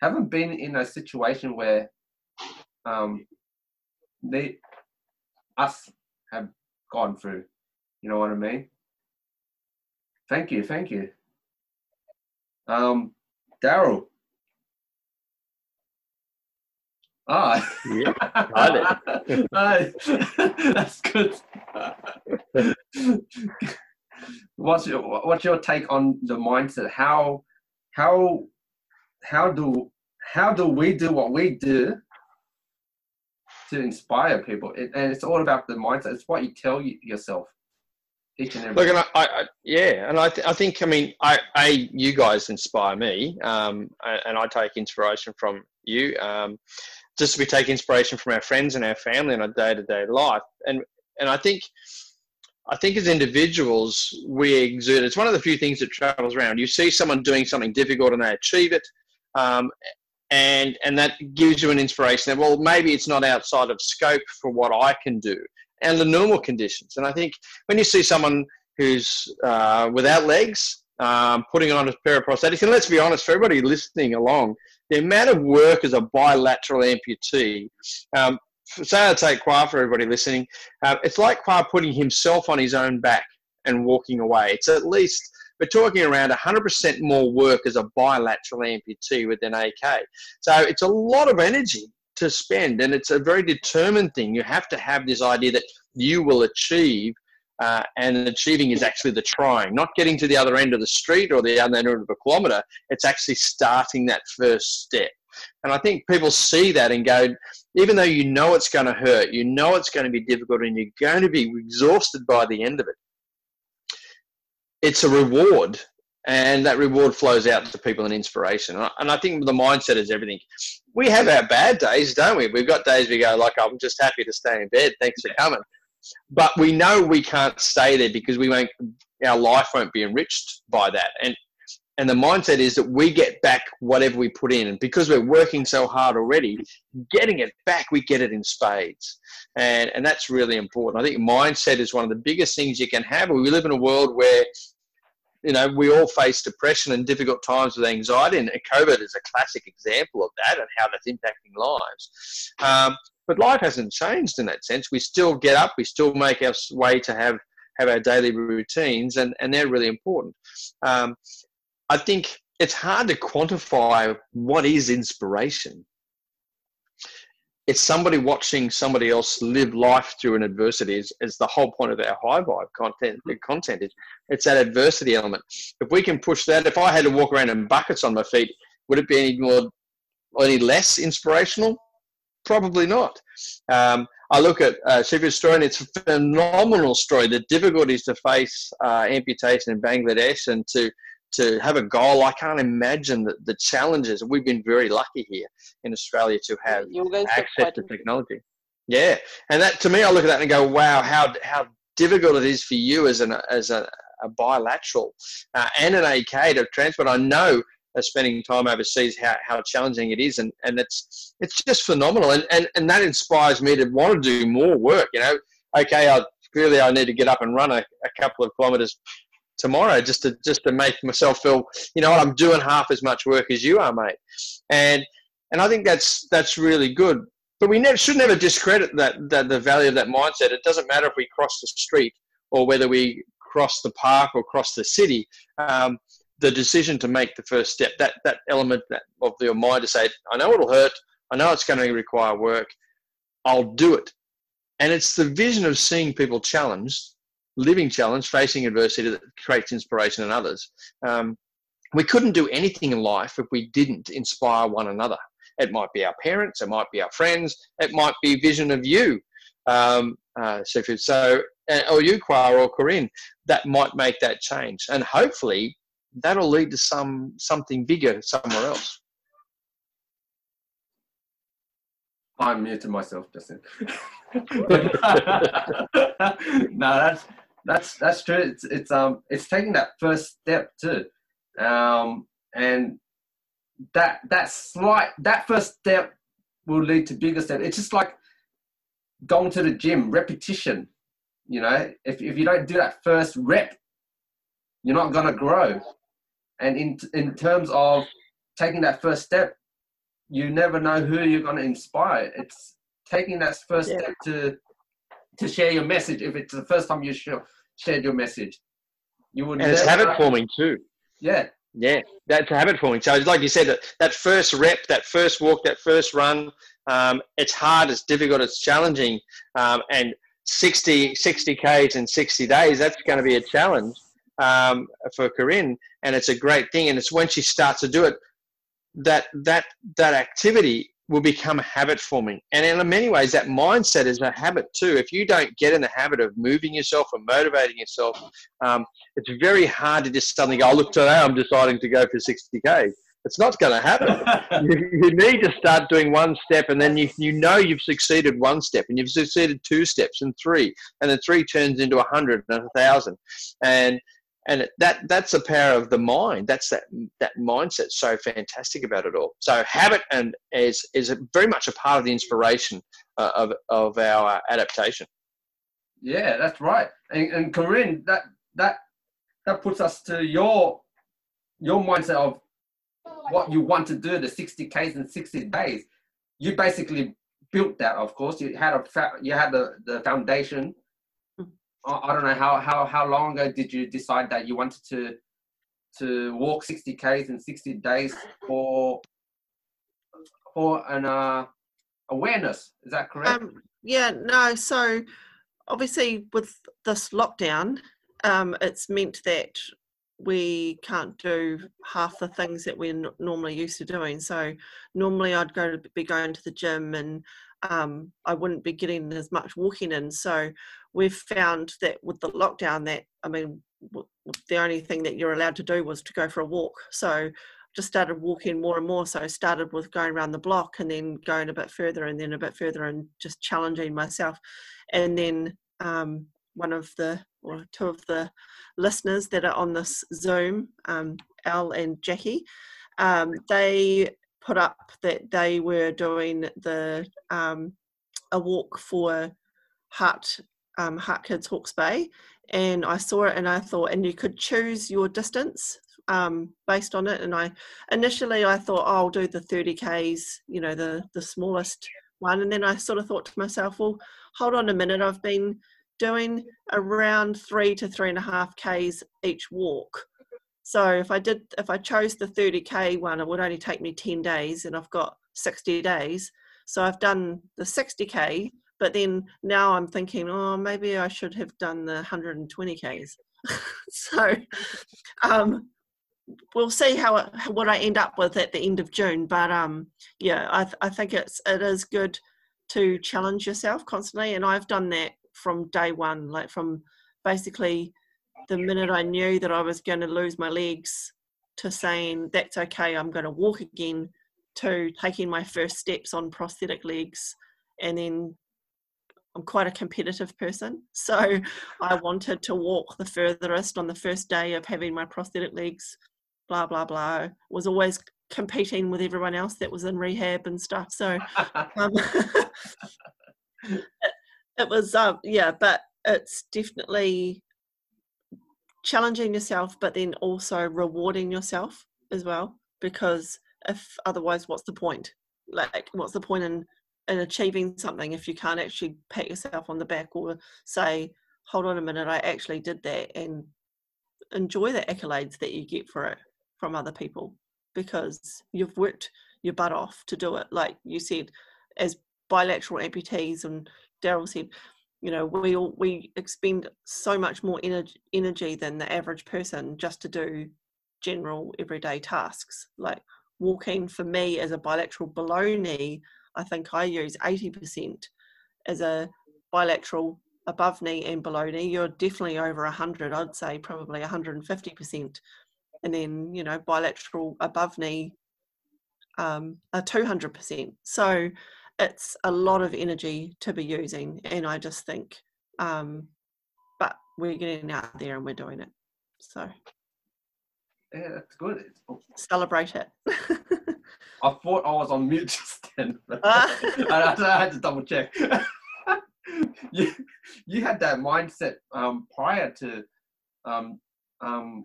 haven't been in a situation where um they us have gone through you know what i mean? Thank you thank you. Um darrel. Ah. Yeah, hi Hi. that's good. What's your what's your take on the mindset? How how how do how do we do what we do to inspire people it, and it's all about the mindset it's what you tell yourself each and every Look, and I, I, I yeah, and I, th- I think, I mean, I, I, you guys inspire me, um, and, and I take inspiration from you. Um, just we take inspiration from our friends and our family in our day to day life, and and I think, I think as individuals we exert. It's one of the few things that travels around. You see someone doing something difficult and they achieve it, um, and and that gives you an inspiration. That well, maybe it's not outside of scope for what I can do, and the normal conditions. And I think when you see someone who's uh, without legs, um, putting on a pair of prosthetics, and let's be honest, for everybody listening along, the amount of work as a bilateral amputee, um, say I take Khoa for everybody listening, uh, it's like Khoa putting himself on his own back and walking away. It's at least, we're talking around 100% more work as a bilateral amputee with an AK. So it's a lot of energy to spend, and it's a very determined thing. You have to have this idea that you will achieve uh, and achieving is actually the trying, not getting to the other end of the street or the other end of a kilometre. It's actually starting that first step. And I think people see that and go, even though you know it's going to hurt, you know it's going to be difficult, and you're going to be exhausted by the end of it, it's a reward. And that reward flows out to people in inspiration. And I, and I think the mindset is everything. We have our bad days, don't we? We've got days we go, like, I'm just happy to stay in bed. Thanks for coming but we know we can't stay there because we won't our life won't be enriched by that and and the mindset is that we get back whatever we put in. And because we're working so hard already getting it back we get it in spades. And and that's really important. I think mindset is one of the biggest things you can have. We live in a world where you know we all face depression and difficult times with anxiety. And covid is a classic example of that and how that's impacting lives. Um, but life hasn't changed in that sense. We still get up, we still make our way to have have our daily routines, and and they're really important. Um, I think it's hard to quantify what is inspiration. It's somebody watching somebody else live life through an adversity. Is, is the whole point of our high vibe content. The content is it's that adversity element. If we can push that, if I had to walk around in buckets on my feet, would it be any more, any less inspirational? Probably not. Um, I look at uh, Shiva's story, and it's a phenomenal story. The difficulties to face uh, amputation in Bangladesh and to to have a goal. I can't imagine the, the challenges. We've been very lucky here in Australia to have you guys are access to technology. Yeah, and that to me, I look at that and go, "Wow, how how difficult it is for you as an as a, a bilateral uh, and an AK to transport." I know uh, spending time overseas how, how challenging it is and, and it's it's just phenomenal and, and and that inspires me to want to do more work you know okay I clearly I need to get up and run a, a couple of kilometers tomorrow just to just to make myself feel you know what I'm doing half as much work as you are mate. And and I think that's that's really good. But we never should never discredit that, that the value of that mindset. It doesn't matter if we cross the street or whether we cross the park or cross the city um, the decision to make the first step, that that element that, of your mind to say, I know it'll hurt, I know it's going to require work, I'll do it. And it's the vision of seeing people challenged, living challenge, facing adversity that creates inspiration in others. Um, we couldn't do anything in life if we didn't inspire one another. It might be our parents, it might be our friends, it might be vision of you. um, uh. So, or you, Khoa, or Korrin, that might make that change, and hopefully that'll lead to some something bigger somewhere else. I'm muted myself, Justin. no, that's that's that's true. It's it's um it's taking that first step too, um and that that slight that first step will lead to bigger steps. It's just like going to the gym, repetition. You know, if if you don't do that first rep, you're not gonna grow. And in in terms of taking that first step, you never know who you're gonna inspire. It's taking that first yeah. step to to share your message. If it's the first time you shared your message, you would. And it's habit forming too. Yeah. Yeah, that's a habit forming. So, like you said, that, that first rep, that first walk, that first run, um, it's hard, it's difficult, it's challenging. Um, and 60, 60 Ks in 60 days, that's going to be a challenge um, for Korrin. And it's a great thing. And it's when she starts to do it, that, that, that activity will become a habit forming. And in many ways, that mindset is a habit too. If you don't get in the habit of moving yourself or motivating yourself, um, it's very hard to just suddenly go, oh, look, today I'm deciding to go for 60K. It's not going to happen. you, you, need to start doing one step, and then you, you know you've succeeded one step, and you've succeeded two steps, and three, and then three turns into a hundred and a thousand. And and that that's the power of the mind. That's that that mindset so fantastic about it all. So habit and is is very much a part of the inspiration uh, of of our adaptation. Yeah that's right. And, and korrin that that that puts us to your your mindset of what you want to do the 60 ks in 60 days you basically built that of course. You had a you had the the foundation I don't know how how how long ago did you decide that you wanted to to walk 60 k's in 60 days for for an uh, awareness? Is that correct? Um, yeah, no. So obviously with this lockdown, um, it's meant that we can't do half the things that we're n- normally used to doing. So normally I'd go to be going to the gym and um, I wouldn't be getting as much walking in. So we've found that with the lockdown, that I mean, the only thing that you're allowed to do was to go for a walk. So just started walking more and more. So I started with going around the block and then going a bit further and then a bit further and just challenging myself. And then um, one of the or two of the listeners that are on this Zoom, um, Al and Jackie, um, they put up that they were doing the um, a walk for Heart um, Heart Kids Hawke's Bay, and I saw it and I thought, and you could choose your distance um, based on it. And I initially I thought oh, I'll do the 30 k's, you know, the the smallest one, and then I sort of thought to myself, well, hold on a minute, I've been doing around three to three and a half k's each walk. So if I did, if I chose the 30k one, it would only take me 10 days, and I've got 60 days. So I've done the 60k, but then now I'm thinking, oh, maybe I should have done the 120ks. so um, we'll see how what I end up with at the end of June. But um, yeah, I, th- I think it's it is good to challenge yourself constantly, and I've done that from day one, like from basically the minute I knew that I was going to lose my legs to saying that's okay, I'm going to walk again, to taking my first steps on prosthetic legs, and then I'm quite a competitive person, so I wanted to walk the furthest on the first day of having my prosthetic legs. Blah blah blah. Was always competing with everyone else that was in rehab and stuff. So um, it was um, yeah but it's definitely challenging yourself but then also rewarding yourself as well because if otherwise what's the point like what's the point in in achieving something if you can't actually pat yourself on the back or say hold on a minute i actually did that and enjoy the accolades that you get for it from other people because you've worked your butt off to do it like you said as bilateral amputees and Darrel said, you know, we all, we expend so much more energy, energy than the average person just to do general everyday tasks. Like walking for me as a bilateral below knee, I think I use 80% as a bilateral above knee and below knee, you're definitely over 100. I'd say probably 150%. And then, you know, bilateral above knee, um, a 200%. So it's a lot of energy to be using. And I just think, um, but we're getting out there and we're doing it. So Yeah, that's good. celebrate it. I thought I was on mute just then. Ah. I, I had to double check. you, you had that mindset um, prior to um, um,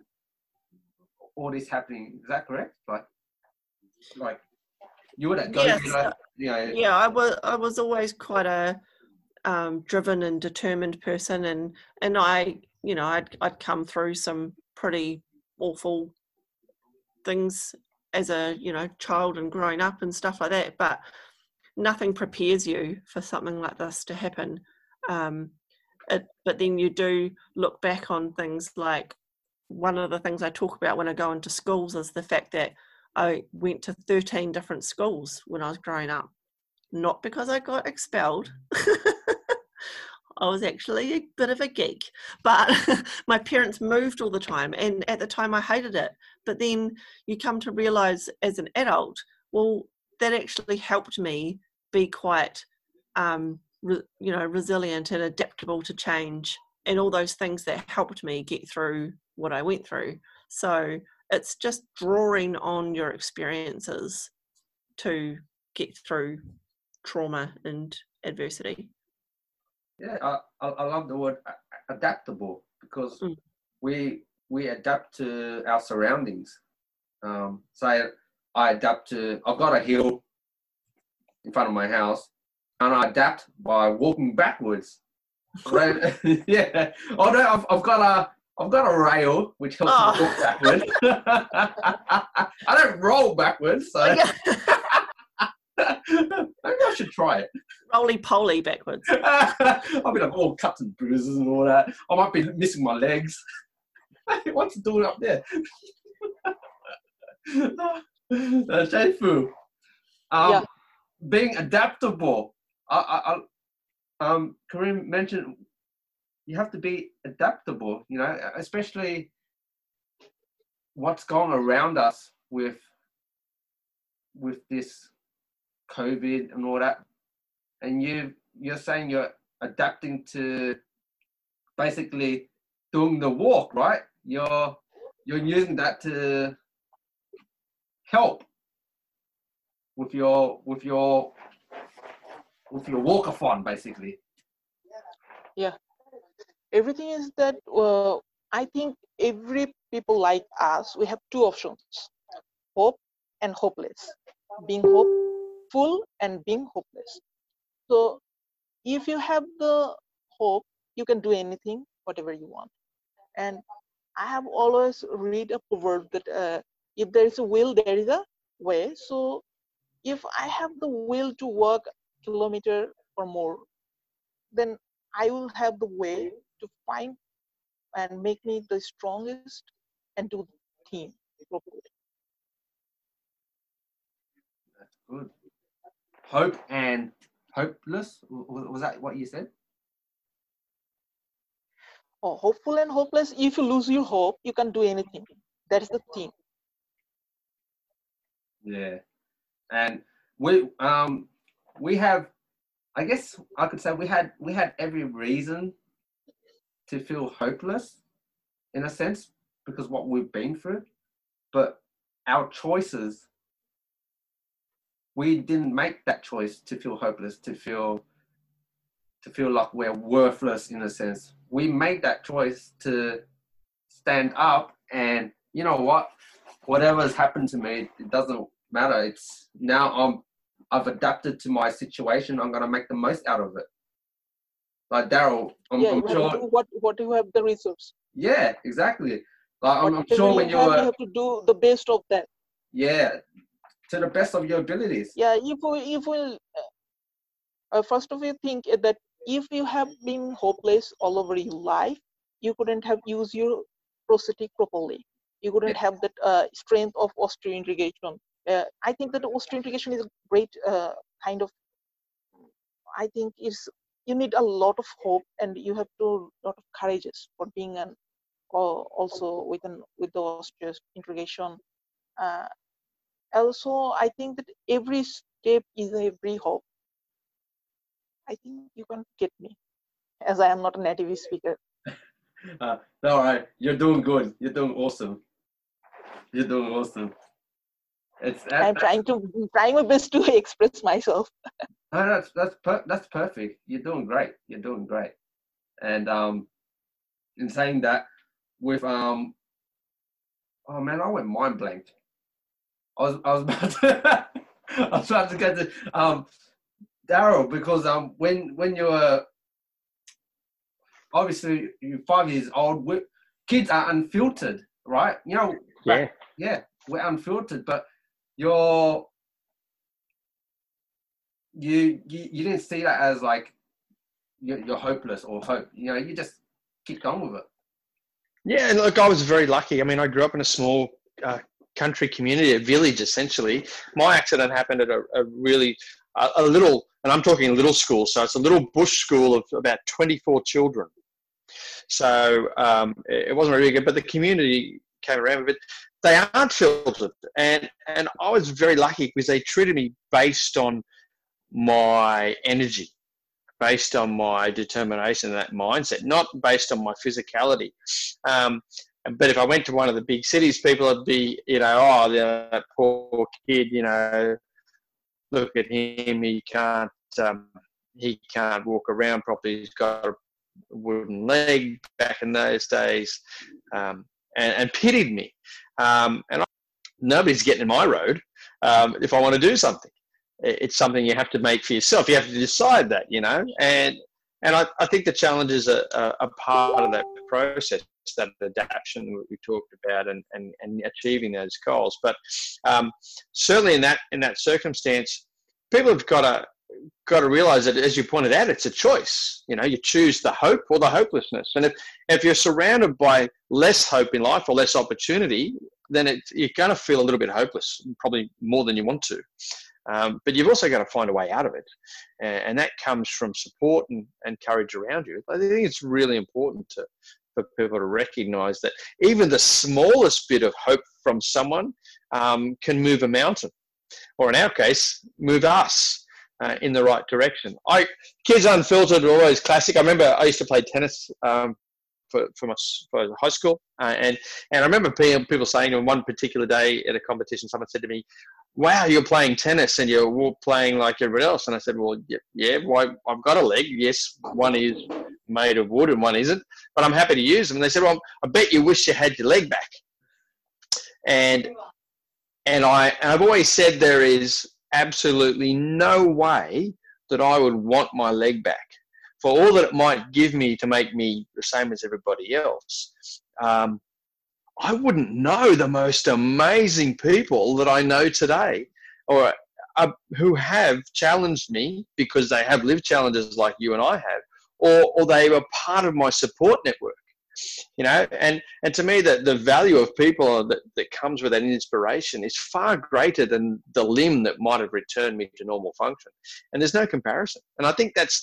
all this happening. Is that correct? Like, like you were that go Yes. you know. yeah, I was I was always quite a um, driven and determined person, and and I, you know, I'd I'd come through some pretty awful things as a you know child and growing up and stuff like that, but nothing prepares you for something like this to happen. Um, it, but then you do look back on things like one of the things I talk about when I go into schools is the fact that I went to 13 different schools when I was growing up. Not because I got expelled. I was actually a bit of a geek, but my parents moved all the time. And at the time, I hated it. But then you come to realize as an adult, well, that actually helped me be quite, um, re- you know, resilient and adaptable to change and all those things that helped me get through what I went through. So it's just drawing on your experiences to get through trauma and adversity. Yeah, I, I, I love the word adaptable because Mm. we we adapt to our surroundings. Um, say I adapt to I've got a hill in front of my house, and I adapt by walking backwards. Right? yeah. Oh no, I've, I've got a I've got a rail which helps Oh. me walk backwards. I don't roll backwards, so I should try it. Roly poly backwards. I'll be like all cuts and bruises and all that. I might be missing my legs. What's it doing up there? uh, Shafiul. Um, Yeah. Being adaptable. I, I, I, um, Korrin mentioned you have to be adaptable, you know, especially what's going around us with with this COVID and all that and you you're saying you're adapting to basically doing the walk, right? You're you're using that to help with your with your with your walkathon, basically. Yeah, everything is that uh, i think every people like us we have two options hope and hopeless being hopeful and being hopeless so if you have the hope you can do anything whatever you want and i have always read a proverb that uh, if there is a will there is a way so if i have the will to walk kilometer or more then i will have the way to find and make me the strongest and do the team properly. That's good. Hope and hopeless. Was that what you said? Oh, hopeful and hopeless. If you lose your hope, you can't do anything. That is the thing. Yeah. And we um we have I guess I could say we had we had every reason to feel hopeless in a sense because what we've been through. But our choices we didn't make that choice to feel hopeless, to feel to feel like we're worthless in a sense. We made that choice to stand up and you know what? Whatever has happened to me, it doesn't matter. It's now I'm I've adapted to my situation. I'm gonna make the most out of it. Like Darrel, I'm, yeah, I'm you sure. what what do you have the resource. Yeah, exactly. Like I'm, I'm sure when you have, were, you have to do the best of that. yeah, to the best of your abilities. Yeah, if we if we uh, uh, first of all think that if you have been hopeless all over your life, you couldn't have used your prosthetic properly. You couldn't have that uh, strength of osteointegration. Uh, I think that osteointegration is a great uh, kind of. I think it's you need a lot of hope and you have to lot of courageous for being an also with an with the osteo's integration uh, also i think that every step is every hope. I think you can get me as i am not a native speaker. Uh, all right you're doing good. You're doing awesome. You're doing awesome. It's i'm trying to I'm trying my best to express myself. No, that's that's per- that's perfect. You're doing great. You're doing great. And um in saying that with um oh man i went mind blank was I was about to I was about to get to um Darrel because um when when you're obviously you're five years old, kids are unfiltered, right? You know, yeah, yeah, we're unfiltered, but you're you you, you didn't see that as like you're, you're hopeless or hope. You know, you just kicked on with it. Yeah, look, I was very lucky. I mean, I grew up in a small uh, country community, a village essentially. My accident happened at a, a really a, a, little, and I'm talking a little school, so it's a little bush school of about 24 children. So um, it wasn't very good, but the community came around it. They aren't filtered, and and I was very lucky because they treated me based on my energy, based on my determination and that mindset, not based on my physicality. Um, but if I went to one of the big cities, people would be, you know, oh, that poor kid, you know, look at him, he can't, um, he can't walk around properly. He's got a wooden leg back in those days, um, and, and, pitied me. Um, and I, nobody's getting in my road um, if I want to do something. It's something you have to make for yourself. You have to decide that, you know, and and I, I think the challenges are, are, are part of that process that adaptation we talked about and, and, and achieving those goals. But um, certainly in that in that circumstance, people have got to got to realize that as you pointed out, it's a choice. You know, you choose the hope or the hopelessness. And if if you're surrounded by less hope in life or less opportunity, then it, you're going to feel a little bit hopeless, probably more than you want to. Um, but you've also got to find a way out of it. And, and that comes from support and, and courage around you. I think it's really important to, for people to recognize that even the smallest bit of hope from someone um, can move a mountain, or in our case, move us uh, in the right direction. I kids unfiltered are always classic. I remember I used to play tennis um, for, for my for high school, uh, and and I remember people saying on one particular day at a competition, someone said to me, wow, you're playing tennis and you're playing like everybody else. And I said, well, yeah, well, I've got a leg. Yes, one is made of wood and one isn't, but I'm happy to use them. And they said, well, I bet you wish you had your leg back. And and I and I've always said there is absolutely no way that I would want my leg back for all that it might give me to make me the same as everybody else. Um, I wouldn't know the most amazing people that I know today or uh, who have challenged me because they have lived challenges like you and I have, or, or they were part of my support network. You know, and, and to me, the, the value of people that, that comes with that inspiration is far greater than the limb that might have returned me to normal function. And there's no comparison. And I think that's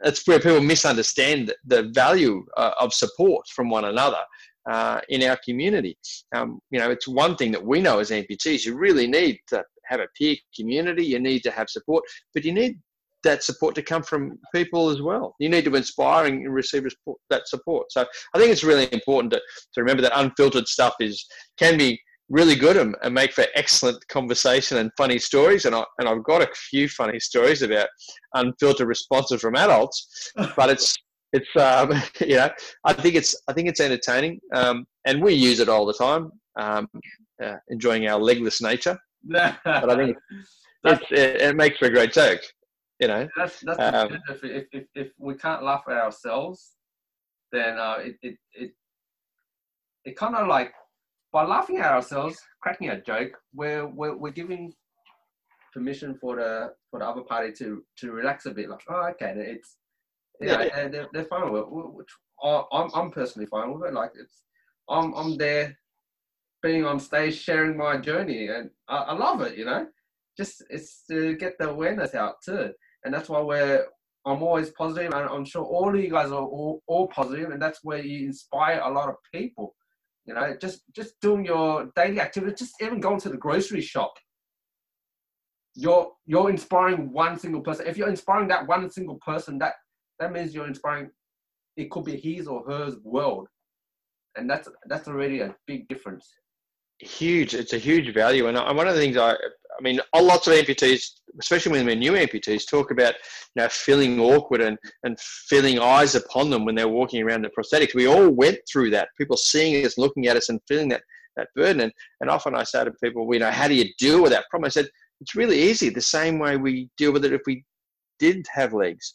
that's where people misunderstand the value uh, of support from one another uh, in our community. Um, you know, it's one thing that we know as amputees, you really need to have a peer community, you need to have support, but you need that support to come from people as well. You need to inspire and receive that support. So I think it's really important to, to remember that unfiltered stuff is can be really good and, and make for excellent conversation and funny stories. And, I, and I've got a few funny stories about unfiltered responses from adults, but it's it's um, you know I think it's I think it's entertaining, um, and we use it all the time, um, uh, enjoying our legless nature. but I think it, it, makes for a great joke, you know. That's that's um, if, if, if, if we can't laugh at ourselves, then uh, it, it it it kind of like by laughing at ourselves, cracking a joke, we're we're, we're giving permission for the for the other party to to relax a bit. Like, oh, okay, it's yeah, yeah. They're, they're fine with it. I'm, I'm personally fine with it. Like it's, I'm, I'm there, being on stage, sharing my journey, and I, I love it. You know, just it's to get the awareness out too, and that's why we're I'm always positive, and I'm sure all of you guys are all, all positive, and that's where you inspire a lot of people. You know, just just doing your daily activity, just even going to the grocery shop. You're you're inspiring one single person. If you're inspiring that one single person, that that means you're inspiring. It could be his or hers world, and that's that's already a big difference. Huge. It's a huge value, and one of the things I I mean, lots of amputees, especially when they're new amputees, talk about you know feeling awkward and and feeling eyes upon them when they're walking around the prosthetics. We all went through that. People seeing us, looking at us, and feeling that that burden. And, and often I say to people, you know, how do you deal with that problem? I said, it's really easy. The same way we deal with it if we did have legs.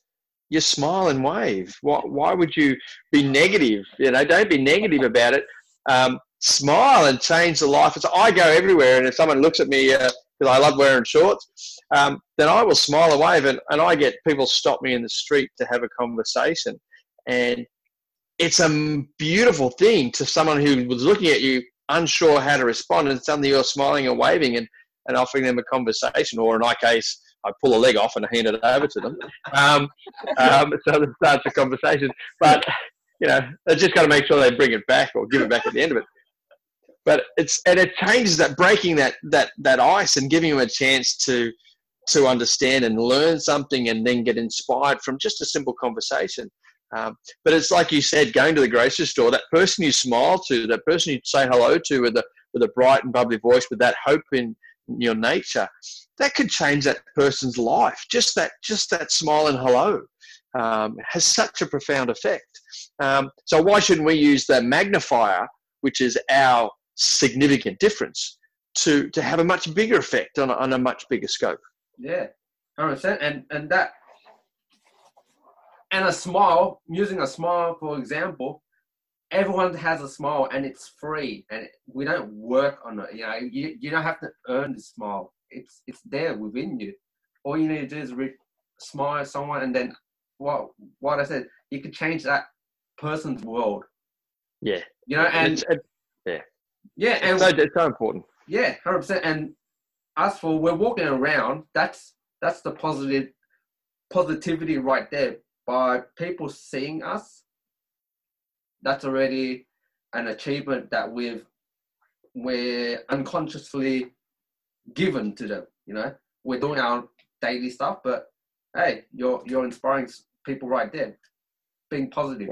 You smile and wave. Why, why would you be negative? You know, don't be negative about it. Um, smile and change the life. It's, I go everywhere, and if someone looks at me, uh, because I love wearing shorts, um, then I will smile and wave. And, and I get people stop me in the street to have a conversation. And it's a beautiful thing to someone who was looking at you unsure how to respond and suddenly you're smiling and waving and, and offering them a conversation or in my case I pull a leg off and hand it over to them um, um, so that starts a conversation but you know they just got to make sure they bring it back or give it back at the end of it but it's and it changes that breaking that that that ice and giving them a chance to to understand and learn something and then get inspired from just a simple conversation. Um, but it's like you said going to the grocery store that person you smile to that person you say hello to with a with a bright and bubbly voice with that hope in your nature that could change that person's life. Just that just that smile and hello um, has such a profound effect. Um, so why shouldn't we use the magnifier which is our significant difference to to have a much bigger effect on a, on a much bigger scope. Yeah, hundred percent. And and that and a smile, using a smile for example, everyone has a smile and it's free and we don't work on it. You know, you, you don't have to earn the smile. It's it's there within you. All you need to do is re- smile at someone and then what what I said, you could change that person's world. Yeah. You know, and yeah. Yeah, and so, it's so important. Yeah, hundred percent. And as for we're walking around, that's that's the positive positivity right there. By people seeing us, that's already an achievement that we've we're unconsciously given to them. You know, we're doing our daily stuff, but hey, you're you're inspiring people right there, being positive.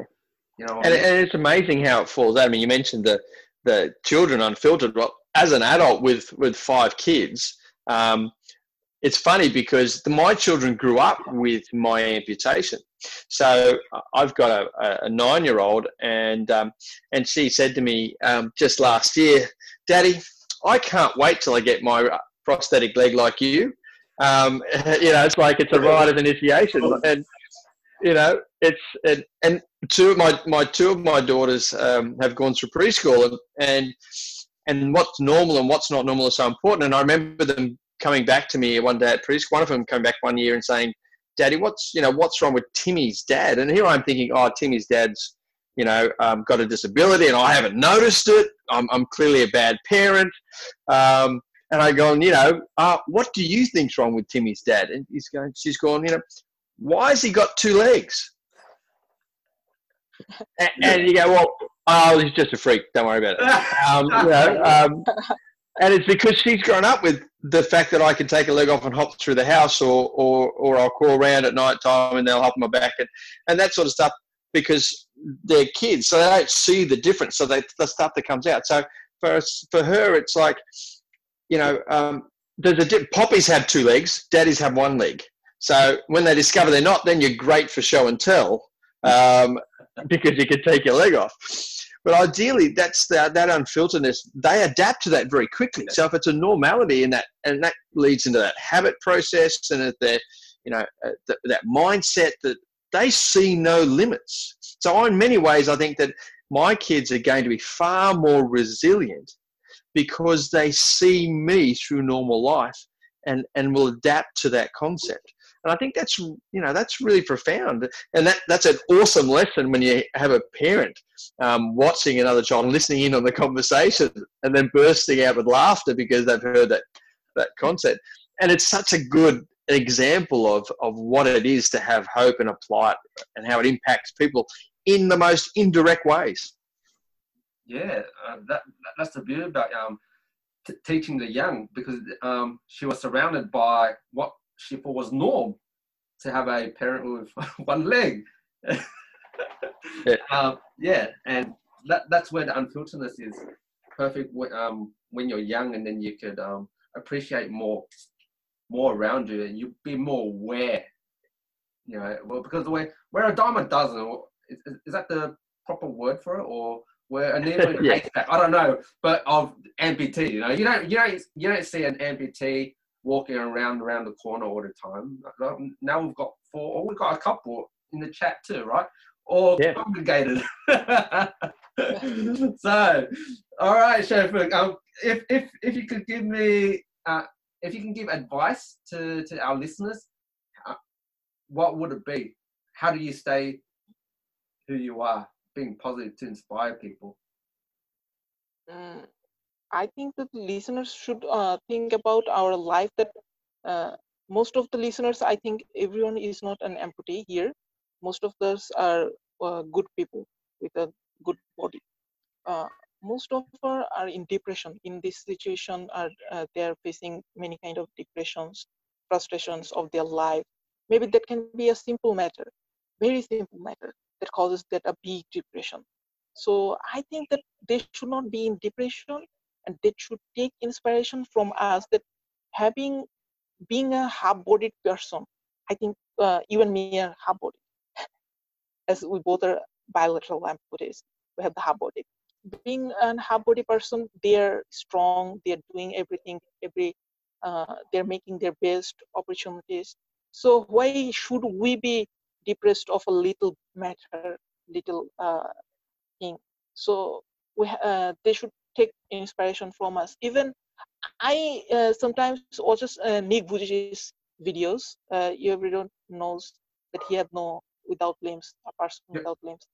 You know, and, and it's amazing how it falls out. I mean, you mentioned the the children unfiltered. Well, as an adult with with five kids, um, it's funny because the, my children grew up with my amputation. So I've got a, a nine year old, and um, and she said to me um, just last year, "Daddy, I can't wait till I get my prosthetic leg like you." Um, you know, it's like it's a rite of initiation, and you know, it's and, and two of my my two of my daughters um, have gone through preschool, and and what's normal and what's not normal is so important. And I remember them coming back to me one day at preschool. One of them coming back one year and saying, "Daddy, what's you know what's wrong with Timmy's dad?" And here I'm thinking, "Oh, Timmy's dad's." You know, um, got a disability, and I haven't noticed it. I'm, I'm clearly a bad parent. Um, and I go, you know, uh, what do you think's wrong with Timmy's dad? And he's going, she's going, you know, why has he got two legs? and, and, you go, well, oh, he's just a freak. Don't worry about it. Um, you know, um, and it's because she's grown up with the fact that I can take a leg off and hop through the house, or or, or I'll crawl around at night time and they'll help my back and, and that sort of stuff because they're kids, so they don't see the difference. So they, the stuff that comes out. So for for her, it's like, you know, um, there's a dip. Poppies have two legs, daddies have one leg. So when they discover they're not, then you're great for show and tell um, because you can take your leg off. But ideally, that's the, that unfilteredness. They adapt to that very quickly. So if it's a normality, and that and that leads into that habit process and that you know uh, that mindset that they see no limits. So in many ways, I think that my kids are going to be far more resilient because they see me through normal life and and will adapt to that concept. And I think that's you know that's really profound, and that that's an awesome lesson when you have a parent um, watching another child, listening in on the conversation, and then bursting out with laughter because they've heard that that concept. And it's such a good example of, of what it is to have hope and apply it and how it impacts people in the most indirect ways. Yeah, uh, that, that's the beauty about um, t- teaching the young because um, she was surrounded by what she was norm to have a parent with one leg. yeah. Um, yeah, and that, that's where the unfilteredness is perfect when, um, when you're young and then you could um, appreciate more more around you and you'd be more aware you know well because the way where a diamond doesn't is, is that the proper word for it or where a needle yeah. I don't know but of amputee you know you don't you don't you don't see an amputee walking around around the corner all the time now we've got four or we've got a couple in the chat too right or Yeah. congregated so all right Shafiul, um, if if if you could give me uh, if you can give advice to, to our listeners, uh, what would it be? How do you stay who you are, being positive to inspire people? Mm, I think that listeners should uh, think about our life. That uh, most of the listeners, I think everyone is not an amputee here. Most of us are uh, good people with a good body. Uh, most of us are in depression in this situation are uh, they are facing many kind of depressions frustrations of their life maybe that can be a simple matter very simple matter that causes that a big depression so i think that they should not be in depression and they should take inspiration from us that having being a half-bodied person i think uh, me are half-bodied as we both are bilateral amputees we have the half-body being an half body person they're strong they're doing everything every uh, they're making their best opportunities. So why should we be depressed of a little matter little uh, thing? So we uh, they should take inspiration from us. Even i uh, sometimes watches uh, nick Vujicic's videos. Uh, everyone knows that he had no without limbs a person Yeah. without limbs.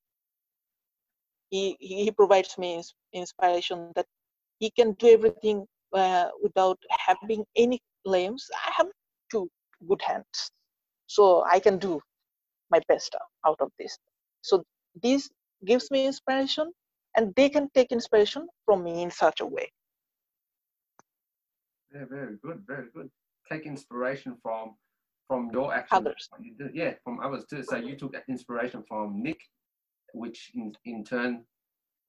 He he provides me inspiration that he can do everything uh, without having any limbs. I have two good hands so i can do my best out of this. So this gives me inspiration and they can take inspiration from me in such a way Yeah, very good, very good. Take inspiration from from your actions. Others. you do. Yeah, from others too. So you took inspiration from Nick, which in, in turn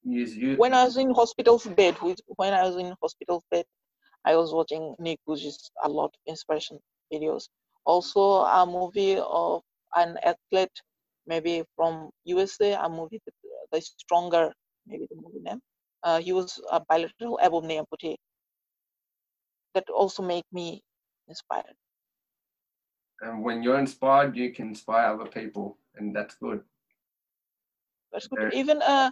used you. when i was in hospital's bed with when i was in hospital's bed i was watching nick Vujicic a lot of inspiration videos also a movie of an athlete maybe from usa a movie the stronger maybe the movie name uh, he was a bilateral above knee amputee that also make me inspired and when you're inspired, you can inspire other people, and that's good. That's good. Very- Even uh,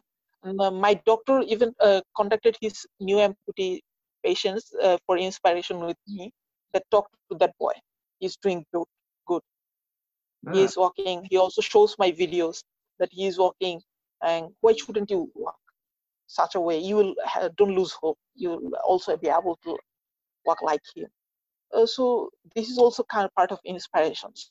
my doctor even uh, contacted his new amputee patients uh, for inspiration with me. That talked to that boy. He's doing good. Ah, He is walking. He also shows my videos that he is walking. And why shouldn't you walk such a way? You will don't lose hope. You will also be able to walk like him. Uh, so this is also kind of part of inspirations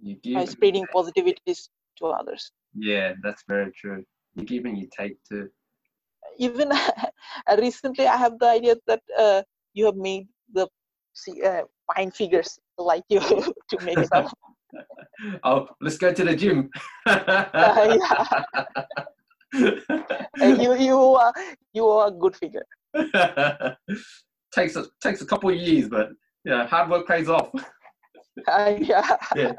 you by give. spreading positivities to others. Yeah, that's very true. You give and you take too. even recently i have the idea that uh, you have made the see, uh, fine figures like you to make some Oh, let's go to the gym. yeah. You you are you are a good figure takes a takes a couple of years, but yeah, hard work pays off. uh, yeah yeah.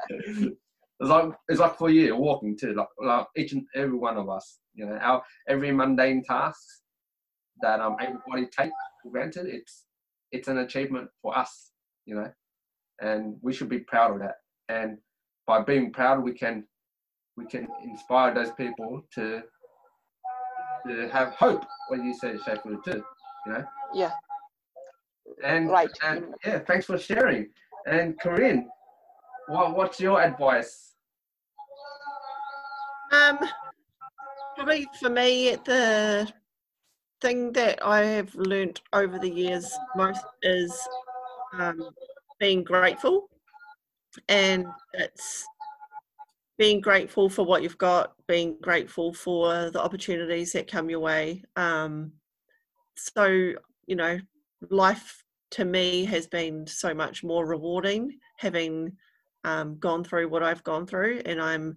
It's like it's like for you walking too, like, like each and every one of us. You know, our every mundane task that um everybody take for granted, it's it's an achievement for us. You know, and we should be proud of that. And by being proud, we can we can inspire those people to to have hope. What you said, Shafiul, too. You know. yeah And Right. And yeah, thanks for sharing. And Korrin, what what's your advice? Um, probably for me, the thing that I have learnt over the years most is um, being grateful, and it's being grateful for what you've got, being grateful for the opportunities that come your way. Um, so, you know, life to me has been so much more rewarding having um, gone through what I've gone through, and I'm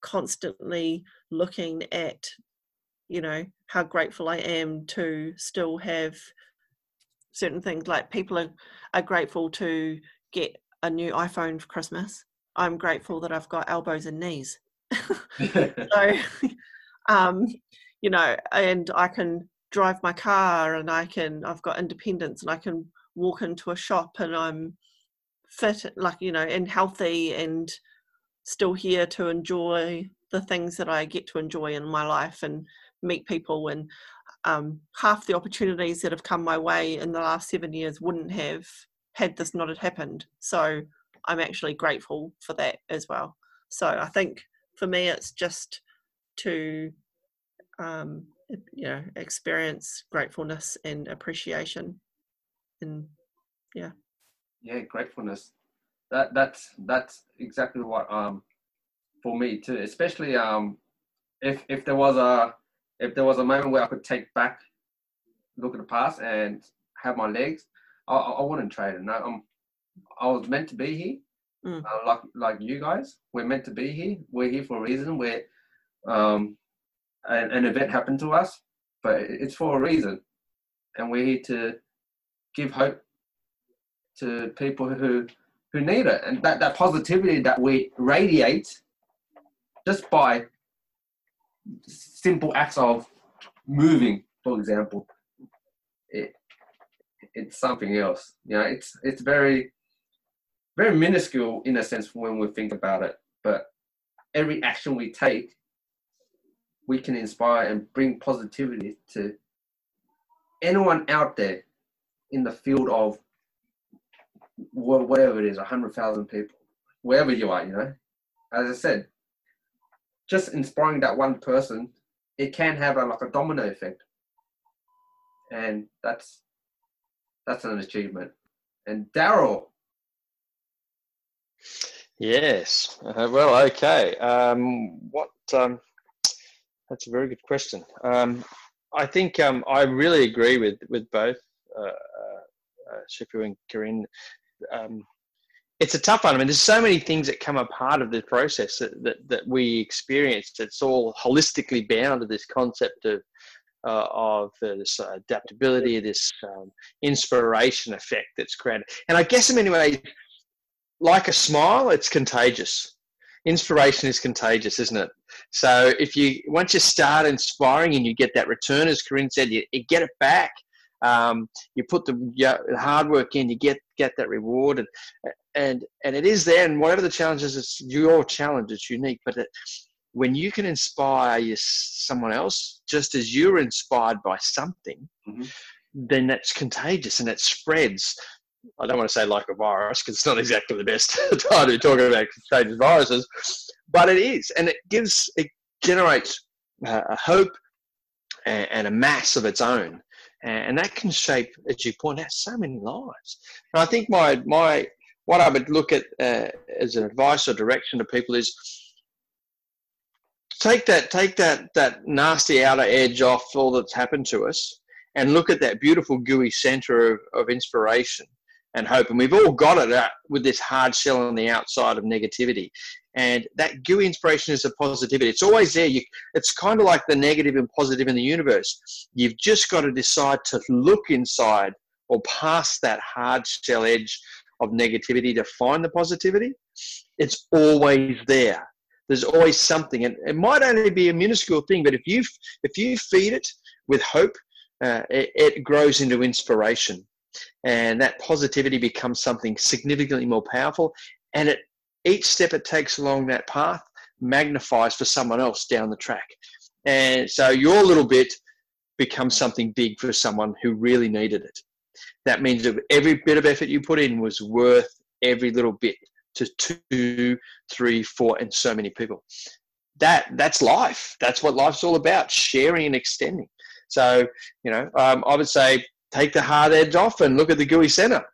constantly looking at, you know, how grateful I am to still have certain things like people are, are grateful to get a new iPhone for Christmas I'm grateful that I've got elbows and knees. so, um, you know, and I can drive my car and I can, I've got independence and I can walk into a shop and I'm fit, like, you know, and healthy and still here to enjoy the things that I get to enjoy in my life and meet people. And um, half the opportunities that have come my way in the last seven years wouldn't have had this not had happened. So I'm actually grateful for that as well. So I think for me, it's just to, um, you know, experience gratefulness and appreciation, and yeah. Yeah, gratefulness. That that's that's exactly what um for me too. Especially um if if there was a if there was a moment where I could take back, look at the past and have my legs, I, I wouldn't trade it. No, I'm I was meant to be here, mm. uh, like like you guys. We're meant to be here. We're here for a reason. Where um, an, an event happened to us, but it's for a reason, and we're here to give hope to people who who need it, and that that positivity that we radiate just by simple acts of moving, for example. It, it's something else. You know, it's it's very very minuscule in a sense when we think about it. But every action we take, we can inspire and bring positivity to anyone out there in the field of whatever it is, 100,000 people, wherever you are, you know. As I said, just inspiring that one person, it can have a, like a domino effect. And that's that's an achievement. And Darrel, Yes. Uh, well, okay. Um, what? Um, that's a very good question. Um, I think um, I really agree with with both uh, uh, uh Shafiul and Korrin. Um, it's a tough one. I mean, there's so many things that come a part of the process that, that, that we experience. It's all holistically bound to this concept of uh, of this adaptability, this um, inspiration effect that's created. And I guess in many ways, like a smile, it's contagious. Inspiration is contagious, isn't it? So if you once you start inspiring and you get that return, as Korrin said, you, you get it back. Um, you put the hard work in, you get get that reward, and and and it is there. And whatever the challenges, it's your challenge. It's unique, but it, when you can inspire you, someone else, just as you're inspired by something, mm-hmm. then that's contagious and it spreads. I don't want to say like a virus because it's not exactly the best time to be talking about contagious viruses, but it is, and it gives it generates uh, a hope and, and, a mass of its own, and, that can shape, as you point out, so many lives. And I think my my what I would look at uh, as an advice or direction to people is take that take that that nasty outer edge off all that's happened to us and look at that beautiful gooey center of, of inspiration and hope. And we've all got it uh, with this hard shell on the outside of negativity. And that gooey inspiration is a positivity. It's always there. You, it's kind of like the negative and positive in the universe. You've just got to decide to look inside or past that hard shell edge of negativity to find the positivity. It's always there. There's always something, and it might only be a minuscule thing, but if you if you feed it with hope, uh, it, it grows into inspiration and that positivity becomes something significantly more powerful. And it each step it takes along that path magnifies for someone else down the track. And so your little bit becomes something big for someone who really needed it. That means that every bit of effort you put in was worth every little bit to two three four and so many people. That that's life. That's what life's all about sharing and extending. So you know um, i would say take the hard edge off and look at the gooey center.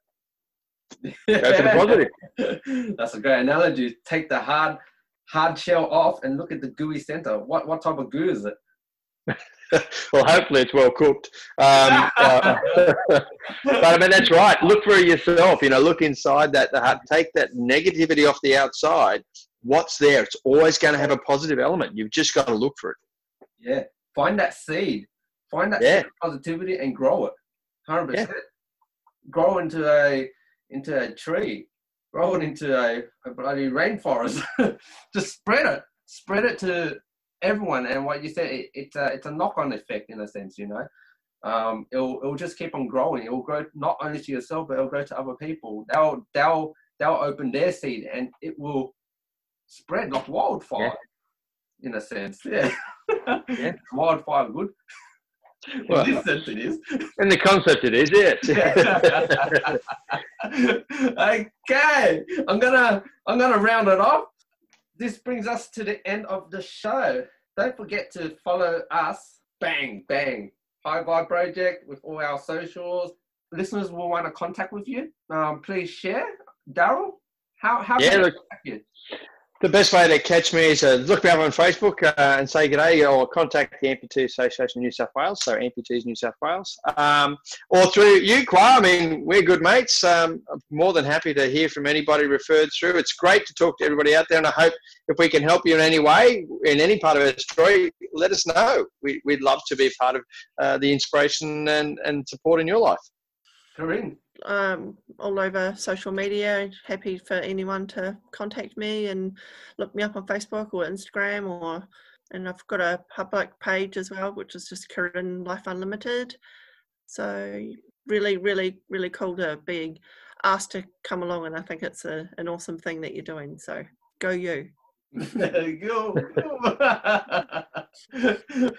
Go for the positive. That's a great analogy. Take the hard hard shell off and look at the gooey center. What what type of goo is it? well, hopefully it's well cooked. Um, uh, but I mean, that's right. Look for it yourself. You know, look inside that. The, take that negativity off the outside. What's there? It's always going to have a positive element. You've just got to look for it. Yeah. Find that seed. Find that Yeah. positivity and grow it. Hundred Yeah. percent. Grow into a into a tree. Grow it into a, a bloody rainforest. Just spread it. Spread it to everyone. And what you said, it, it's a it's a knock on effect in a sense. You know, um, it'll it'll just keep on growing. It will grow not only to yourself, but it'll grow to other people. They'll they'll they'll open their seed, and it will spread like wildfire. In a sense, yeah. Yeah. Wildfire good. Well- in this sense, it is. And the concept it is, yes. okay, I'm gonna I'm gonna round it off. This brings us to the end of the show. Don't forget to follow us. Bang bang. High Vibe Project with all our socials. Listeners will want to contact with you. Um, please share. Darrel, how how Yeah, can look- contact you? The best way to catch me is to look me up on Facebook uh, and say g'day or contact the Amputee Association of New South Wales, so Amputees New South Wales. Um, or through you, Khoa. I mean, we're good mates. Um, I'm more than happy to hear from anybody referred through. It's great to talk to everybody out there, and I hope if we can help you in any way, in any part of our story, let us know. We, we'd love to be part of uh, the inspiration and, and support in your life. Korrin. Um, all over social media. Happy for anyone to contact me and look me up on Facebook or Instagram or and I've got a public page as well, which is just Korrin Life Unlimited. So really, really, really cool to be asked to come along, and I think it's a, an awesome thing that you're doing. So go you. There you go. and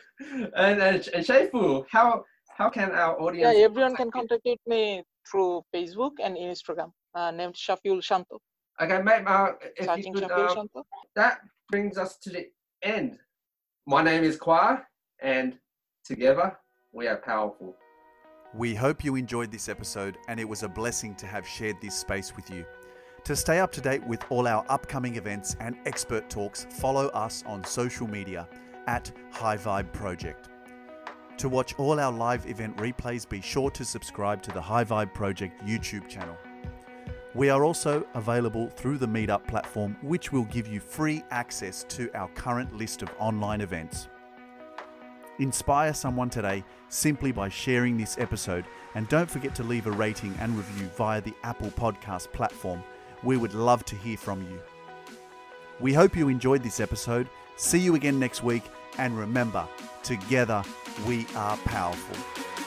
and, and Shafiul, how how can our audience? Yeah, audience? everyone can contact you? contact me through Facebook and Instagram. Uh, named Shafiul Shanto. Okay, mate. Uh, if you could, Shafiul um, Shanto. that brings us to the end. My name is Khoa, and together we are powerful. We hope you enjoyed this episode and it was a blessing to have shared this space with you. To stay up to date with all our upcoming events and expert talks, follow us on social media at High Vibe Project. To watch all our live event replays, be sure to subscribe to the High Vibe Project YouTube channel. We are also available through the Meetup platform, which will give you free access to our current list of online events. Inspire someone today simply by sharing this episode, and don't forget to leave a rating and review via the Apple Podcast platform. We would love to hear from you. We hope you enjoyed this episode. See you again next week, and remember, together we are powerful.